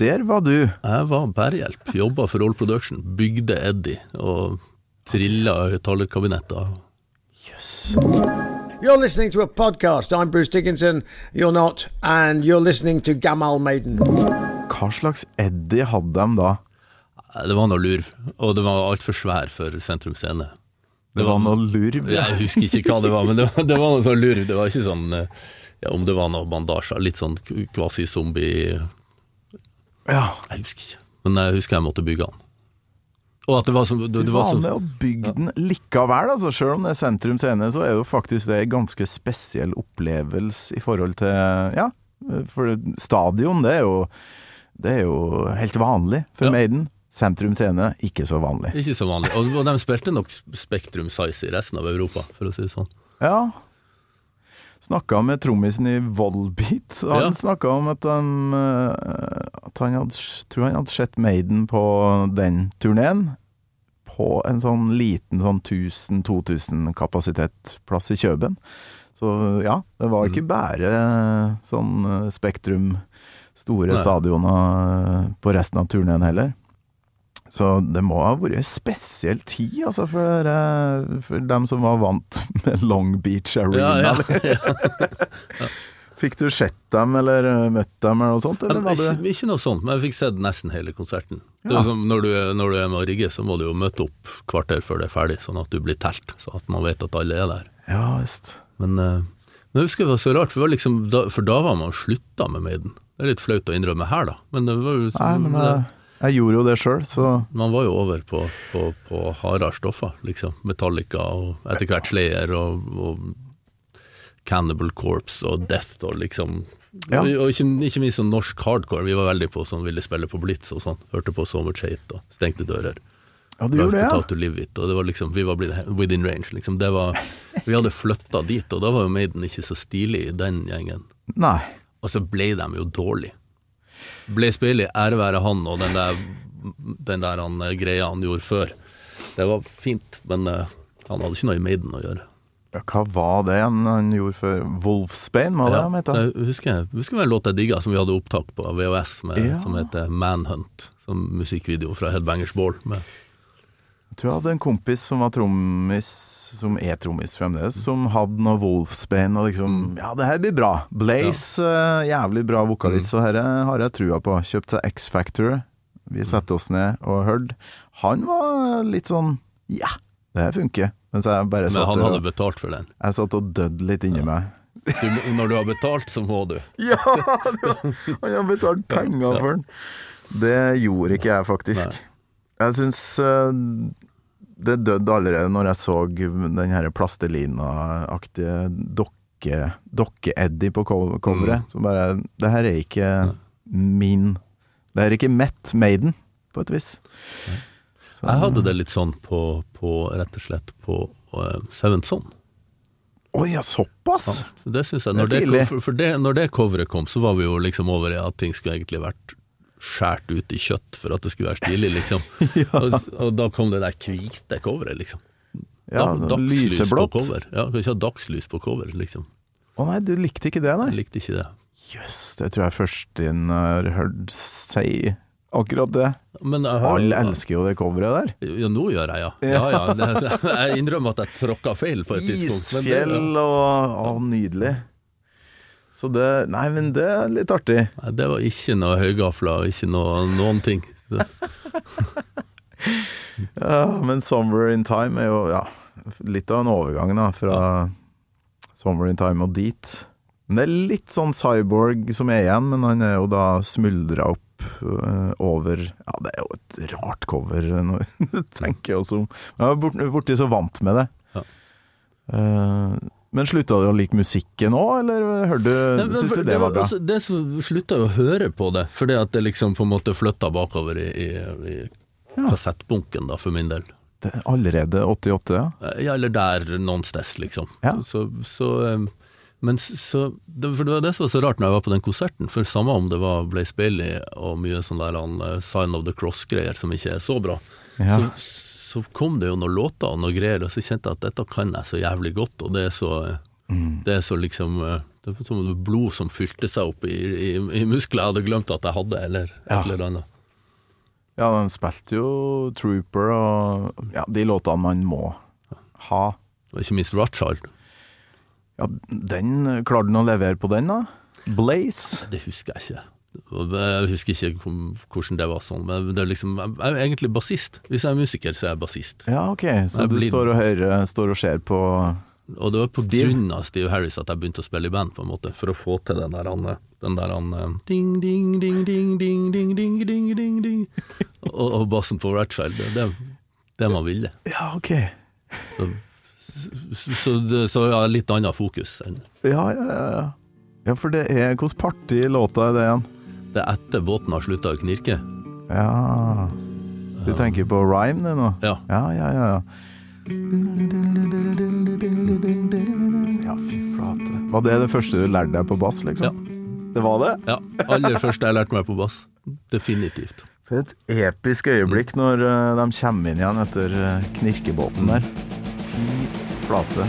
Der var du. Jeg var bærehjelp, jobba for All Production, bygde Eddie og trilla høyttalerkabinetter. Jøss. You're listening to a podcast. I'm Bruce Dickinson. You're not. And you're listening to Gamal Maiden. Hva slags Eddie hadde de da? Det var noe lurv, og det var altfor svær for Sentrum Scene. Det var noe lurv. ja. Jeg husker ikke hva det var, men det var, det var noe sånn lurv. Det var ikke sånn ja, Om det var noe bandasjer, litt sånn kvasi-zombie Ja. Jeg husker ikke, men jeg husker jeg måtte bygge den. Og at det var Du det, det var var sånn med å bygge den likevel, altså. Selv om det er sentrum scene, så er jo faktisk det en ganske spesiell opplevelse i forhold til Ja, for stadion, det er jo Det er jo helt vanlig for Ja. Maiden. Sentrum scene, ikke så vanlig. Ikke så vanlig. Og, og de spilte nok Spektrum Size i resten av Europa, for å si det sånn. Ja. Snakka med trommisen i Volbeat, han Ja. snakka om at han, eh, at han hadde, tror han hadde sett Maiden på den turneen. På en sånn liten sånn 1000-2000 kapasitetsplass i Kjøben. Så ja, det var ikke bare sånn eh, Spektrum, store Nei. stadioner eh, på resten av turneen heller. Så det må ha vært en spesiell tid, altså, for, for dem som var vant *laughs* med Long Beach Arena. Ja, *laughs* ja. Fikk du sett dem, eller eh, møtt dem, eller noe sånt? Eller var ikke, ikke noe sånt, men jeg fikk sett nesten hele konserten. Ja. er som når, du, når du er med å rigge, så må du jo møte opp kvarter før det er ferdig, sånn at du blir telt, så at man vet at alle er der. Ja visst. Men, eh, men jeg husker det var så rart, for, var liksom, for da var man slutta med Maiden. Det er litt flaut å innrømme her, da, men det var jo Nei, men jeg, jeg gjorde jo det sjøl, så Man var jo over på, på, på hardere stoffer, liksom. Metallica og etter hvert Slayer og, og Cannibal Corpse og Death og liksom Ja. Og, ikke, ikke minst sånn norsk hardcore. Vi var veldig på sånn, ville spille på Blitz og sånn. Hørte på So Much Hate og Stengte dører. Ja, du gjorde det, ja. to Live It, og det var liksom, vi var blitt within range. Liksom. Det var, vi hadde flytta dit, og da var jo Maiden ikke så stilig i den gjengen. Nei. Og så ble de jo dårlige. Blaze Bailey, ære være han og den der, den der han, eh, greia han gjorde før. Det var fint, men uh, han hadde ikke noe i Maiden å gjøre. Ja, hva var det han, han gjorde før? Wolfsbane, var det Ja, han het? jeg husker, jeg husker en låt jeg digga, som vi hadde opptak på VHS, med, Ja. som heter Manhunt. Som musikkvideo fra Headbangers Ball. Med, Jeg tror jeg hadde en kompis som var trommis, som er trommis fremdeles, som hadde noe Wolfsbane og liksom Ja, det her blir bra. Blaze, uh, jævlig bra vokalist, så dette har jeg trua på. Kjøpt seg X-Factor. Vi satte oss ned og hørte. Han var litt sånn Ja, det her funker. Men han hadde og, betalt for den. jeg satt og døde litt inni meg. Du, når du har betalt, så må du. *laughs* Ja! var- Han har betalt penger for den. Det gjorde ikke jeg, faktisk. Jeg syns eh, det døde allerede når jeg så den her plastelina-aktige dokke- dokke-Eddie på coveret. Mm. Så bare Det her er ikke min Det er ikke Met Maiden, på et vis. Så- Jeg hadde det litt sånn på, på rett og slett på uh, Seventh Son. Å ja, såpass? Ja, det synes jeg, når det, det, for, for det, når det coveret kom, så var vi jo liksom over i at ting skulle egentlig vært skjært ut i kjøtt for at det skulle være stilig, liksom. *laughs* og, og da kom det der hvite coveret, liksom. Ja, Da- sånn lyseblått. cover. Ja, kan ikke ha dagslys på cover, liksom. Å nei, du likte ikke det, nei? Jeg likte ikke det. Jøss, det tror jeg først inn har hørt si akkurat det. Alle elsker jo det coveret der. Ja, nå gjør jeg, ja. ja, ja *laughs* jeg innrømmer at jeg tråkka feil på et tidspunkt. Isfjell og Å, nydelig. Så det Nei, men det er litt artig. Nei, det var ikke noe høygafler, ikke noe, noen ting. *laughs* Ja, men 'Summer in Time' er jo ja, litt av en overgang da, fra 'Summer in Time' og dit. Men det er litt sånn Cyborg som er igjen, men han er jo da smuldra opp øh, over Ja, det er jo et rart cover, nå *laughs* tenker jeg også om. Jeg er bort- borti så vant med det. Ja. Eh, men slutta du å like musikken òg, eller hørte du, men syns du det var bra? altså, det slutta jo å høre på det, fordi at det liksom på en måte flytta bakover i, i, i Ja. kassettbunken, da, for min del. Det er allerede 88, ja? Ja, eller der noen steds, liksom. Ja. Så, så eh, Men så, det, for det var det som var så rart når jeg var på den konserten, for samme om det var Blaze Bailey og mye sånn der han, eh, Sign of the Cross-greier som ikke er så bra, Ja. så, så kom det jo noen låter og noe greier, og så kjente jeg at dette kan jeg så jævlig godt, og det er så, Mm. det er så liksom eh, Det er som blod som fylte seg opp i, i, i muskler jeg hadde glemt at jeg hadde, eller et eller annet. Ja, de spilte jo Trooper og ja, de låtene man må ha. Og ikke minst Rothschild. Ja, den Klarte du å levere på den, da? Blaze? Det husker jeg ikke. Jeg husker ikke hvordan det var sånn, men det er liksom, jeg er egentlig bassist. Hvis jeg er musiker, så er jeg bassist. Ja, ok. Så Jeg du blir- står og hører Står og ser på Og det var på Steve. grunn av Steve Harris at jeg begynte å spille i band, på en måte, for å få til den der, han, den der han, ding, ding, ding, ding, ding, ding, ding, ding, ding, ding. Og, og bassen på Ratchild, det er det, man ville. Ja, ok. Så, så, det, så ja, litt annet fokus. ja, ja. ja. Ja, for det er Hvilket parti låta er det igjen? Det er etter båten har slutta å knirke. Ja Du tenker på rhyme, det nå? Ja. Ja, ja, ja. ja. Fy flate. Var det det første du lærte deg på bass, liksom? Ja. Det var det? Ja, aller første jeg lærte meg på bass. Definitivt. For et episk øyeblikk når eh, de kommer inn igjen etter eh, knirkebåten der. Fy flate.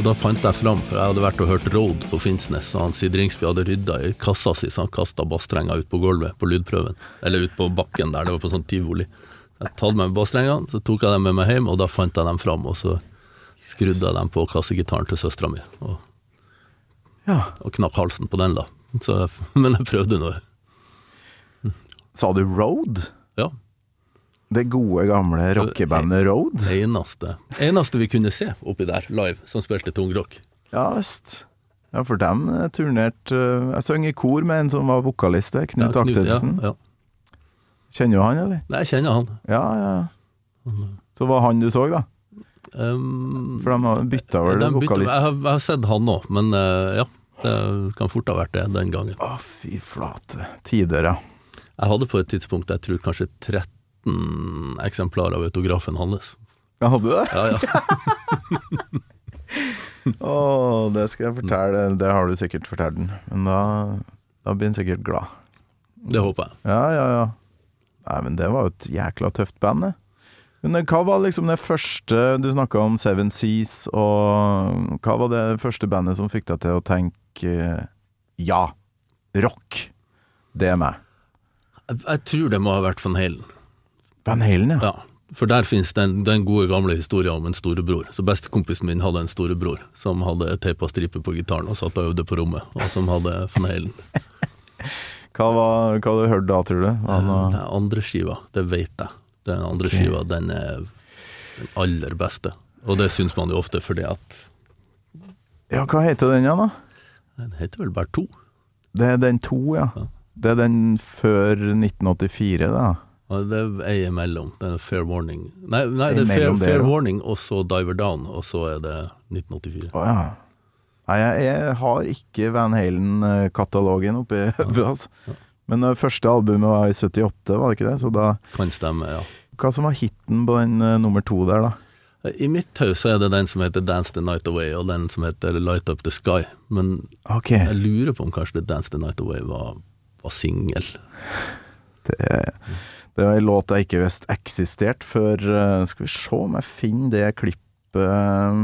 Og da fant jeg fram, for jeg hadde vært og hørt Road på Finnsnes, og han Sid Ringsby hadde rydda i kassa si, så han kasta basstrenga ut på gulvet på lydprøven. Eller ut på bakken der, det var på sånn tivoli. Jeg tatt med meg basstrengene, så tok jeg dem med meg hjem, og da fant jeg dem fram, og så skrudde jeg dem på kassegitaren til søstera mi, og, Ja. og knakk halsen på den, da. Så, *laughs* men jeg prøvde nå. Sa du Road? Ja. Det gode, gamle rockebandet Road? Det eneste, eneste vi kunne se oppi der, live, som spilte tungrock. Ja visst. Ja, for dem eh, turnerte eh, Jeg sang i kor med en som var vokalist der, Knut Ja, Akselsen. Ja, ja. Kjenner du han, eller? Nei, jeg kjenner han. Ja, ja. Så var han du så, da? Um, For de har bytta vel de bytte- vokalist? Jeg, har, jeg har sett han òg, men eh, ja. Det kan fort ha vært det den gangen. Å, fy flate. Tider, ja. Jeg hadde på et tidspunkt, jeg tror kanskje 13 eksemplar av autografen hans. Ja, Hadde du det? Ja, ja. *laughs* Å, det skal jeg fortelle. Det har du sikkert fortalt den. Men da, da blir han sikkert glad. Det håper jeg. Ja, ja, ja. Nei, men det var jo et jækla tøft band, det. Men hva var liksom det første Du snakka om Seven Seas, og hva var det første bandet som fikk deg til å tenke eh, ja, rock, det er meg? jeg. Jeg tror det må ha vært Van Halen. Van Halen, ja. Ja. For der finnes den, den gode gamle historien om en storebror. Så bestekompisen min hadde en storebror som hadde teipa striper på gitaren og satt og øvde på rommet, og som hadde Van Halen. *laughs* Hva, var, hva hadde du hørt da, tror du? Han, det Det er andre skiva, det vet jeg. Den andre okay. skiva, den er den aller beste. Og det syns man jo ofte fordi at Ja, hva heter den igjen, da? Den heter vel bare to. Det er den to, ja. Ja. Det er den før 1984, da. Og det er imellom. Det er Fair Warning Nei, nei det er Fair, fair. Warning, og så Diver Down, og så er det 1984. Å ja. Nei, jeg, jeg har ikke Van Halen-katalogen oppi hodet, altså. Men det første albumet var i 78, var det ikke det? Så da Kan stemme, ja. Hva som var hiten på den uh, nummer to der, da? I mitt hus er det den som heter Dance the Night Away, og den som heter Light Up the Sky. Men okay. jeg lurer på om kanskje Dance the Night Away var, var singel. Det, det var ei låt jeg ikke visste eksisterte før eh, Skal vi se om jeg finner det klippet eh,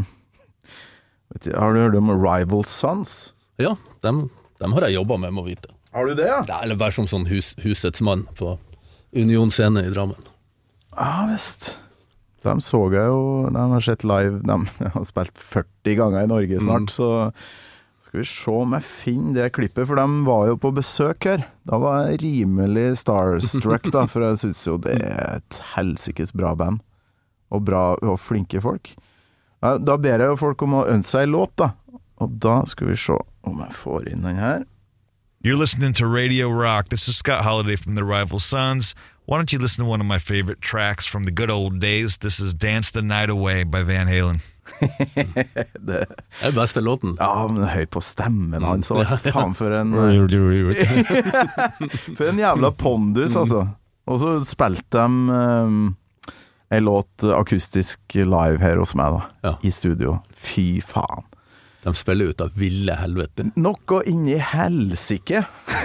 vet du, Har du hørt om Rival Sons? Ja, dem, dem har jeg jobba med, må vite. Har du det, ja? Ja, eller bare som sånn hus, husets mann på Union scene i Drammen. Ja visst. De så jeg jo De har sett live De *laughs* har spilt 40 ganger i Norge snart, så skal vi se om jeg finner det klippet, for de var jo på besøk her. Da var jeg rimelig starstruck, da, for jeg syns jo det er et helsikes bra band. Og bra og flinke folk. Da ber jeg jo folk om å ønske seg en låt, da. Og da skal vi se om jeg får inn den her. You're listening to Radio Rock. This is Scott Holiday from the Rival Sons. Why don't you listen to one of my favorite tracks from the good old days? This is Dance the Night Away by Van Halen. *laughs* Det, er den beste låten. ja, men høy på stemmen Mm. hans. òg. Faen, for en *laughs* eh, *laughs* For en jævla pondus, altså. Og så spilte de um, ei låt akustisk live her hos meg, da. Ja. I studio. Fy faen. De spiller ut av ville helvete. Noe inni helsike!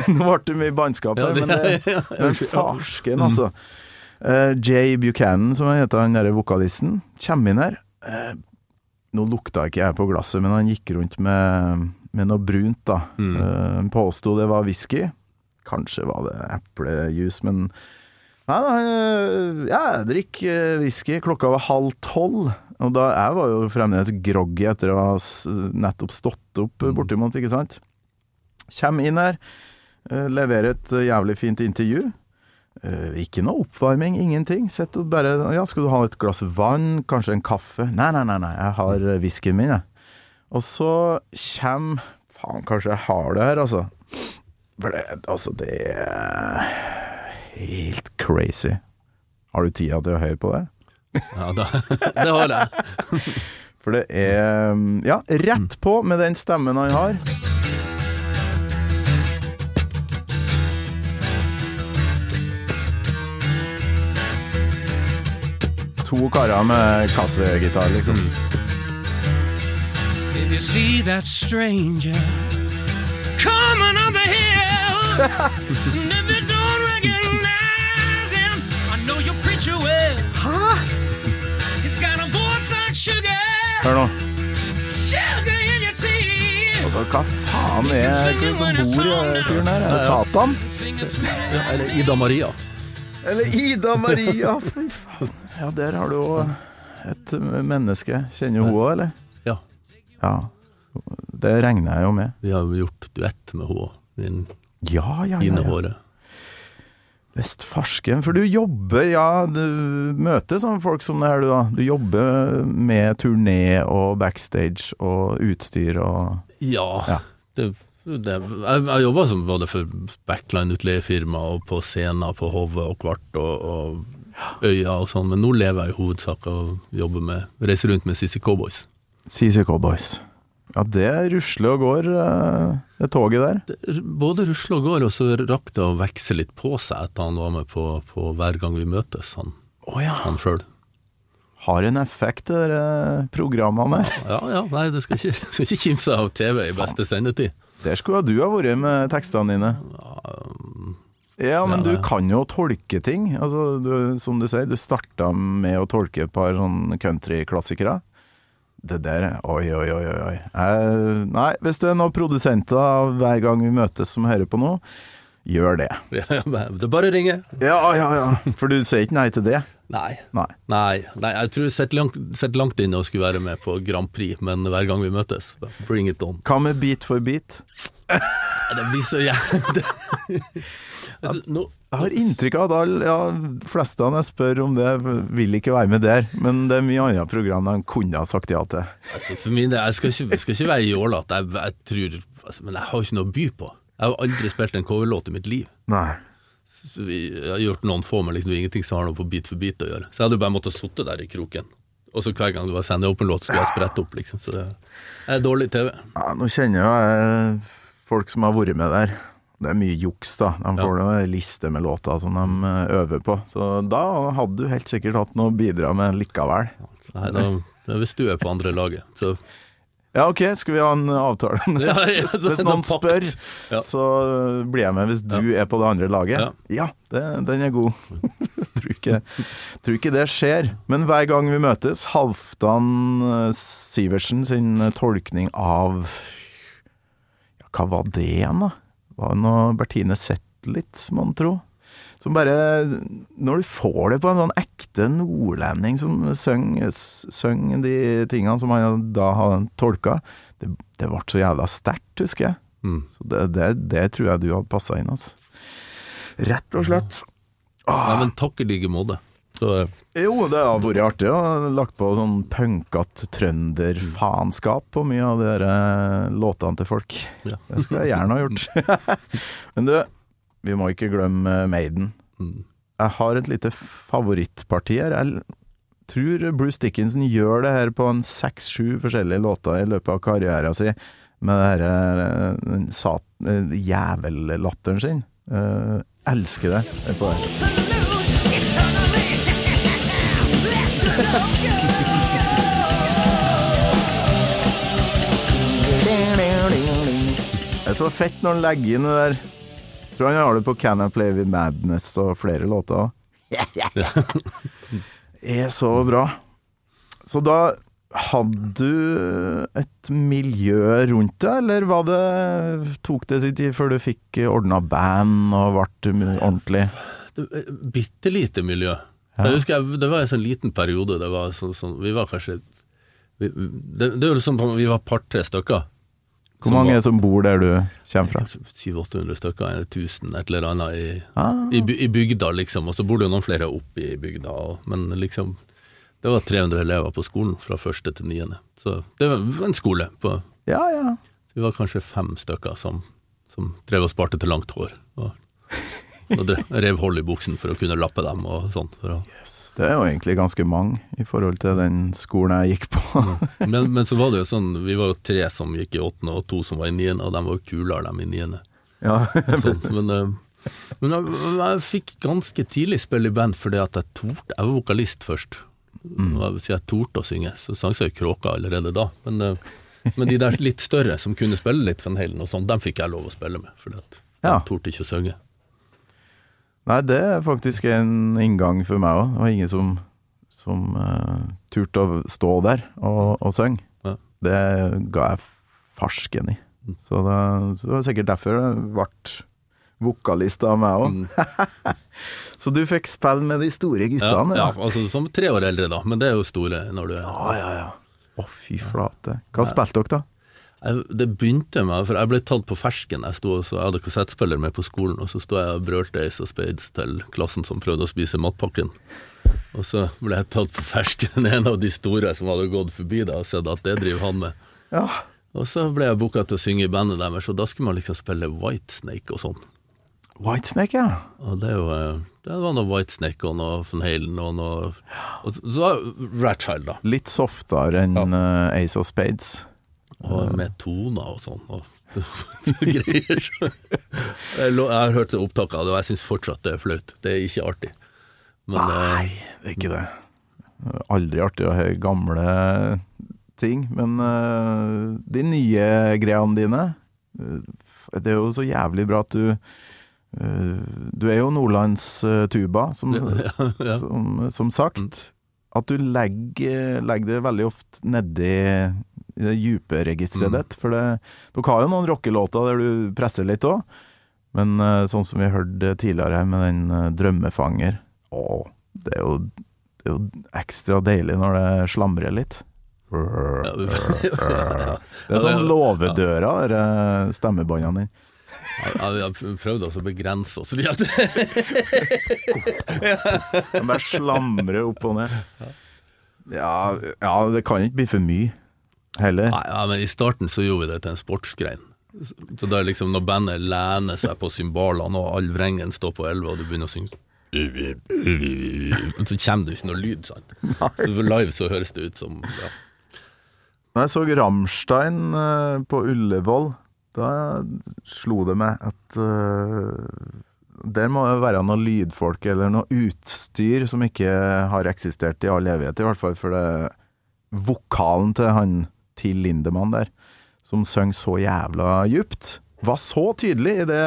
Nå ble det mye bannskap Ja, her, det- men det, ja, ja, men farsken, altså. Uh, Jay Buchanan, som heter, han derre vokalisten, kommer inn her. Eh, nå lukta ikke jeg på glasset, men han gikk rundt med, med noe brunt, da. Mm. Uh, påsto det var whisky. Kanskje var det eplejuice, men Nei, nei, eh, ja, jeg drikker eh, whisky. Klokka var halv tolv. Og da jeg var jo fremdeles groggy etter å ha nettopp stått opp eh, bortimot, ikke sant. Kjem inn her, leverer et jævlig fint intervju. Eh, ikke noe oppvarming, ingenting. Sett og bare Ja, skal du ha et glass vann? Kanskje en kaffe? Nei, nei, nei, nei jeg har eh, whiskyen min, jeg. Og så kjem Faen, kanskje jeg har det her, altså. For det, altså, det er helt crazy. Har du tida til å høre på det? Ja, da, det har jeg. For det er Ja, rett på med den stemmen han har. To karer med kassegitar, liksom. If you see that stranger coming up the hill, *laughs* and if you don't recognize him, I know your preacher will. He's got a voice like sugar, Hør nå. sugar in your tea Altså, hva faen er det som bor i fyren her? Er det Satan? Eller Ida Maria. Eller Ida Maria, fy faen. Ja, der har du jo et menneske. Kjenner hun òg, eller? Ja. Ja. Det regner jeg jo med. Vi har jo gjort duett med henne. Min Ja, ja, ja. Ja. Visst farsken. For du jobber, ja, du møter sånne folk som det her, du da. Du jobber med turné og backstage og utstyr og Ja. Ja. Det, det, jeg jeg jobba både for backline-utleiefirma og på scener på Hove og Kvart og, og Øya og sånn, men nå lever jeg i hovedsak av å jobbe med Reise rundt med Sissy Cowboys. CC Cowboys. Ja, det rusler og går, eh, det toget der. Det, både rusler og går, og så rakk det å vekse litt på seg etter han var med på, på Hver gang vi møtes, han, oh, ja. han sjøl. Har en effekt, de eh, programmene der. Ja ja, nei, du skal ikke, *laughs* skal ikke kimse av TV i beste sendetid. Der skulle du ha vært med tekstene dine. Ja, men du kan jo tolke ting. Altså, du, som du sier, du starta med å tolke et par sånn countryklassikere. Det der, oi, oi, oi, oi. Eh, nei, hvis det er noen produsenter hver gang vi møtes som hører på nå, gjør det. *laughs* Ja, det er bare å ringe. Ja, ja, ja. For du sier ikke nei til det? Nei. Nei. Nei, nei jeg tror jeg sitter langt, sitter langt inne å skulle være med på Grand Prix, men hver gang vi møtes, bring it on. Hva med Beat for beat? Det blir så jævlig *laughs* altså, nå, Jeg har inntrykk av at alle, ja, fleste jeg spør om det, vil ikke være med der. Men det er mye andre program de kunne ha sagt ja til. altså, For min del, jeg skal ikke, jeg skal ikke være jålete, jeg, jeg tror altså, Men jeg har ikke noe å by på. Jeg har aldri spilt en coverlåt i mitt liv. Nei. Vi, jeg har gjort noen få, men liksom ingenting som har noe på bit for bit å gjøre. Så jeg hadde bare måttet sitte der i kroken. Og så hver gang det var sende Open-låt, skulle jeg sprette opp, liksom. Så det er dårlig TV. Ja, nå kjenner jeg folk som har vært med der. Det er mye juks, da. De får ja. en liste med låter som de eh, øver på. Så da hadde du helt sikkert hatt noe å bidra med likevel. Nei, da hvis du er på andre laget, så Ja, ok, skal vi ha en avtale? Ja, ja, hvis noen spør, Ja. så blir jeg med hvis du er på det andre laget. Ja. Det, den er god. *laughs* tror, ikke, tror ikke det skjer. Men hver gang vi møtes, Halvdan eh, Sivertsen sin eh, tolkning av ja, Hva var det igjen, da? Var det noe Bertine Zetlitz, mon tro? Som bare Når du får det på en sånn ekte nordlending som synger de tingene som han da har tolka, det, det ble så jævla sterkt, husker jeg. mm. Så det, det, det tror jeg du hadde passa inn, altså. Rett og slett. Nei, men takk i like måte. Så Jo, det har vært artig å lagt på sånn punkete trønderfaenskap på mye av de eh, låtene til folk. ja. Det skulle jeg gjerne ha gjort. *laughs* Men du, vi må ikke glemme Maiden. Mm. Jeg har et lite favorittparti her. Jeg tror Bruce Dickinson gjør det her på en seks-sju forskjellige låter i løpet av karrieren sin, med eh, den sat- eh, jævellatteren sin. Uh, elsker det. På. Det er så fett når han legger inn det der. Tror han har det på Can I Play With Madness og flere låter. Det *laughs* er så bra. Så da hadde du et miljø rundt deg, eller var det, tok det sin tid før du fikk ordna band og ble ordentlig? Bitte lite miljø. Ja. Jeg husker jeg, Det var en sånn liten periode. Det var sånn, sånn Vi var kanskje vi, det, det var sånn Vi var par-tre stykker. Hvor mange var- som bor der du kommer fra? 700-800 stykker, 1000, et eller annet i, Ah. i, i bygda, liksom. Og så bor det jo noen flere oppe i bygda. Og, men liksom Det var 300 elever på skolen fra første til niende. Så det var en skole. På, Ja, ja. vi var kanskje fem stykker som, som drev og sparte til langt hår. Og, og drev, rev hold i buksen for å kunne lappe dem og sånn. For å, Det er jo egentlig ganske mange i forhold til den skolen jeg gikk på. men, men så var det jo sånn, vi var jo tre som gikk i åttende, og to som var i niende, og de var jo kulere, dem i niende. ja. Sånn, men eh, men jeg, jeg fikk ganske tidlig spille i band fordi at jeg torde. Jeg var vokalist først. Mm. Jeg jeg torde å synge, så sang jeg kråka allerede da. Men, eh, men de der litt større som kunne spille litt Van Halen og sånn, dem fikk jeg lov å spille med. Fordi at Ja. jeg torde ikke å synge. Nei, det er faktisk en inngang for meg òg. Det var ingen som, som uh, turte å stå der og, og synge. Ja. Det ga jeg farsken i. Så det, det var sikkert derfor det ble vokalist av meg òg. Mm. *laughs* så du fikk spille med de store guttene? ja, altså Som tre år eldre, da, men det er jo store når du er ja, ja. ja. Å, fy flate. Hva spilte dere, da? Jeg, Det begynte med For jeg ble tatt på fersken. Jeg, sto, så, jeg hadde kassettspiller med på skolen, og så sto jeg og brølte Ace og Spades til klassen som prøvde å spise matpakken. Og så ble jeg tatt på fersken, *laughs* en av de store som hadde gått forbi da og sett at det driver han med. Ja. Og så ble jeg booka til å synge i bandet deres, og da skulle man liksom spille Whitesnake og sånn. Whitesnake, ja. Og det jo eh, Det var noe Whitesnake og noe Van Halen og noe Og så så Ratchild, da. Litt softere enn ja. Ace of Spades. Og med toner og sånn. Og *laughs* greier. Jeg har hørt opptak av det, og jeg syns fortsatt det er flaut. Det er ikke artig. Men eh, Nei, det er ikke det. Aldri artig å høre gamle ting, men eh, de nye greiene dine eh, Det er jo så jævlig bra at du eh, Du er jo Nordlandstuba, som, ja, ja. som, som sagt. At du legger, legger det veldig ofte nedi i det dype registeret Mm. ditt. For det, dere har jo noen rockelåter der du presser litt òg. Men eh, sånn som vi hørte tidligere her med den eh, 'Drømmefanger' Å, det er, jo, det er jo ekstra deilig når det slamrer litt. *laughs* Det er sånn låvedøra, de eh, stemmebåndene dine. Ja, Vi har prøvd å begrense oss litt. *laughs* De bare slamrer opp og ned. Ja, ja, det kan ikke bli for mye heller. Nei, ja, men I starten så gjorde vi det til en sportsgrein. Så det er liksom Når bandet lener seg på cymbalene, og all vrengen står på elleve, og du begynner å synge Så kommer det jo ikke noe lyd, sant. Så for live så høres det ut som ja. Når jeg så Rammstein eh, på Ullevål, da slo det meg at uh der må det være noe lydfolk eller noe utstyr som ikke har eksistert i all evighet, i hvert fall for det vokalen til han Til Lindemann der, som sang så jævla djupt, var så tydelig i det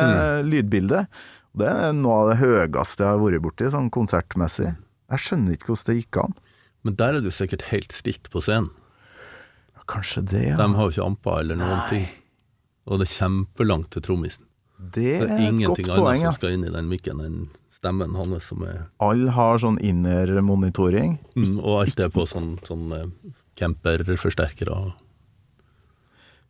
lydbildet. Det er noe av det høyeste jeg har vært borti, sånn konsertmessig. Jeg skjønner ikke hvordan det gikk an. Men der er du sikkert helt stilt på scenen. Kanskje det, ja. De har jo ikke amper eller noen ting. Og det er kjempelangt til trommisen. Det Så er er et ingenting godt annet poeng, ja. som skal inn i den mikken enn stemmen hans som er Alle har sånn inner-monitoring. mm, Og alt er på sånn, sånn eh, camperforsterkere.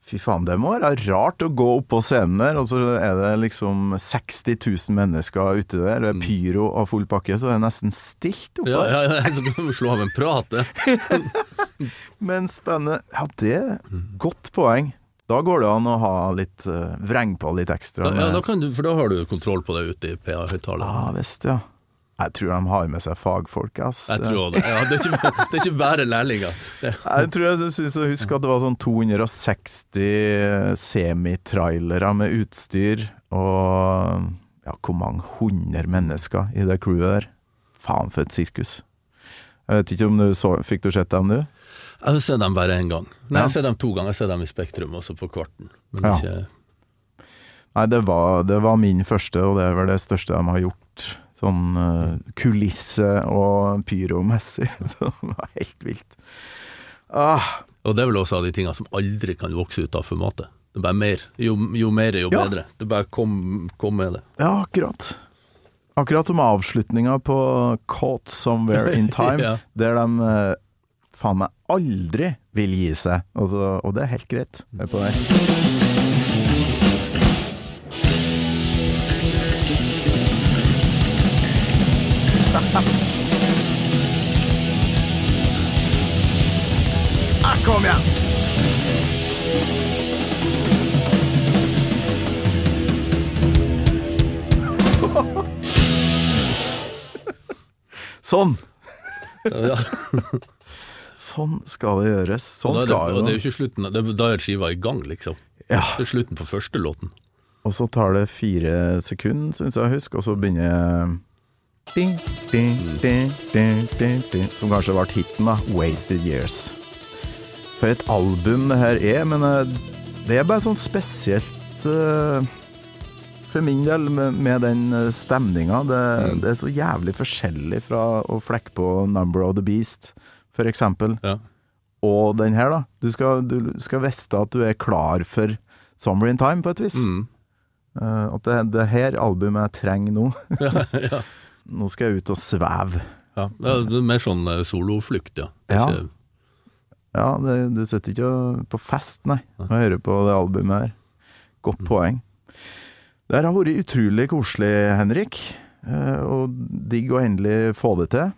Fy faen, det må være rart å gå opp på scenen der, og så er det liksom 60 000 mennesker ute der, det er pyro og full pakke, så er det nesten stilt oppå Ja, der. ja, ja, så kan vi slå av en prat, det. *laughs* Men spennende. Ja, det er godt poeng. Da går det an å ha litt uh, vreng på litt ekstra. Da, ja, da kan du, for da har du kontroll på det ute i PA-høyttaleren. Ja visst, ja. Jeg tror de har med seg fagfolk, ass. Jeg tror det. Ja, det, er ikke, det er ikke bare lærlinger. Jeg tror jeg syns å huske at det var sånn 260 semitrailere med utstyr, og Ja, hvor mange hundre mennesker i det crewet der. Faen, for et sirkus. Jeg vet ikke om du så Fikk du sett dem, du? Jeg har sett dem bare én gang. Nei, Ja. jeg har sett dem to ganger. Jeg har sett dem i Spektrum, også på Kvarten. Men Ja. ikke Nei, det var, det var min første, og det er vel det største de har gjort. Sånn eh, kulisse- og pyromessig. *laughs* Så det var helt vilt. Ah, Og det er vel også av de tingene som aldri kan vokse ut av formatet. Det er bare mer. Jo, jo mer, jo Ja. bedre. Det er bare kom, kom med det. ja, akkurat. Akkurat som avslutninga på Caught Somewhere in *laughs* Time, Ja. der de eh, faen meg aldri vil gi seg. Og, så, og det er helt greit. Hør på det. Kom igjen! Sånn! Ja. Sånn skal det gjøres. Sånn da, er det, skal og det er det. jo ikke slutten, det, da er skiva i gang, liksom. Ja. Det er slutten på første låten. Og så tar det fire sekunder, syns jeg å huske, og så begynner ding, ding, ding, ding, ding, ding, Som kanskje ble hiten, da. 'Wasted Years'. For et album det her er, men eh, det er bare sånn spesielt eh, for min del med, den eh, stemninga. Det, Mm. det er så jævlig forskjellig fra å flekke på 'Number of the Beast', for eksempel. Ja. Og den her, da. Du skal, du skal vite at du er klar for 'Summer in Time', på et vis. Mm. At det, det her albumet jeg trenger nå. *laughs* Ja, ja. Nå skal jeg ut og sveve. Ja, er mer sånn soloflukt, ja. Ja. Ja, det, du sitter ikke på fest, nei, og hører på det albumet her. Godt Mm. poeng. Det har vært utrolig koselig, Henrik. eh, Og digg å endelig få det til.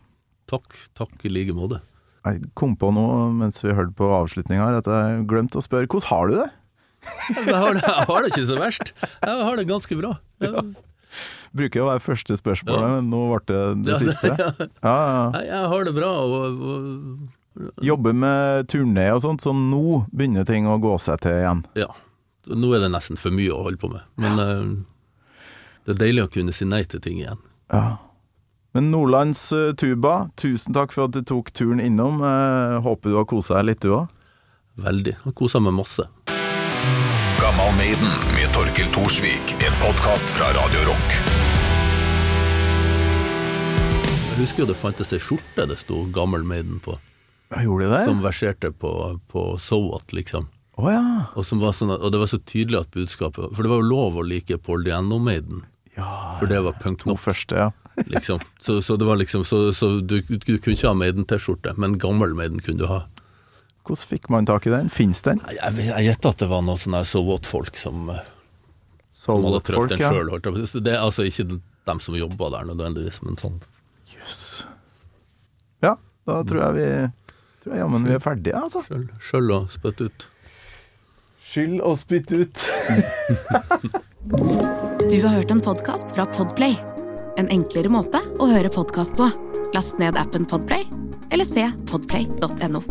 takk, takk i like måte. Jeg kom på noe mens vi hørte på avslutninga her, at jeg glemte å spørre hvordan har du det? Jeg har, det, jeg har det ikke så verst. Jeg har det ganske bra. Ja. Bruker å være første spørsmål, Ja. men nå ble det det Ja, siste. ja. Ja, ja. Jeg har det bra, og, og Jobber med turné og sånt, så nå begynner ting å gå seg til igjen. ja. Nå er det nesten for mye å holde på med. Men eh, det er deilig å kunne si nei til ting igjen. Ja. Men Nordlands uh, Tuba, tusen takk for at du tok turen innom. Uh, håper du har kosa deg litt, du òg. Veldig. Jeg kosa meg masse. Gammal Maiden med Torkel Thorsvik, en podkast fra Radio Rock. Jeg husker jo det fantes ei skjorte det sto 'Gammel Maiden' på, Gjorde de det? som verserte på, på So What, liksom. Oh, ja. Og, som var sånn, at- og det var så tydelig at budskapet For det var jo lov å like Paul Diano Maiden, ja. for det var punk To nok, første, ja. *laughs* liksom. Så, så det var liksom Så, så du, du kunne ikke ha Maiden-T-skjorte, men gammel Maiden kunne du ha. Hvordan fikk man tak i den? Fins den? Jeg, jeg gjetter at det var noen sånne So What-folk som, so som hadde trykt den ja. Det er altså ikke dem som jobba der nødvendigvis, men sånn. Jøss. Ja, da tror jeg vi Tror jeg jammen vi er ferdige, altså. Sjøl, sjøl og spytt ut. Skyld og spytt ut. *laughs* Du har hørt en podkast fra Podplay. En enklere måte å høre podkast på. Last ned appen Podplay, eller se podplay.no.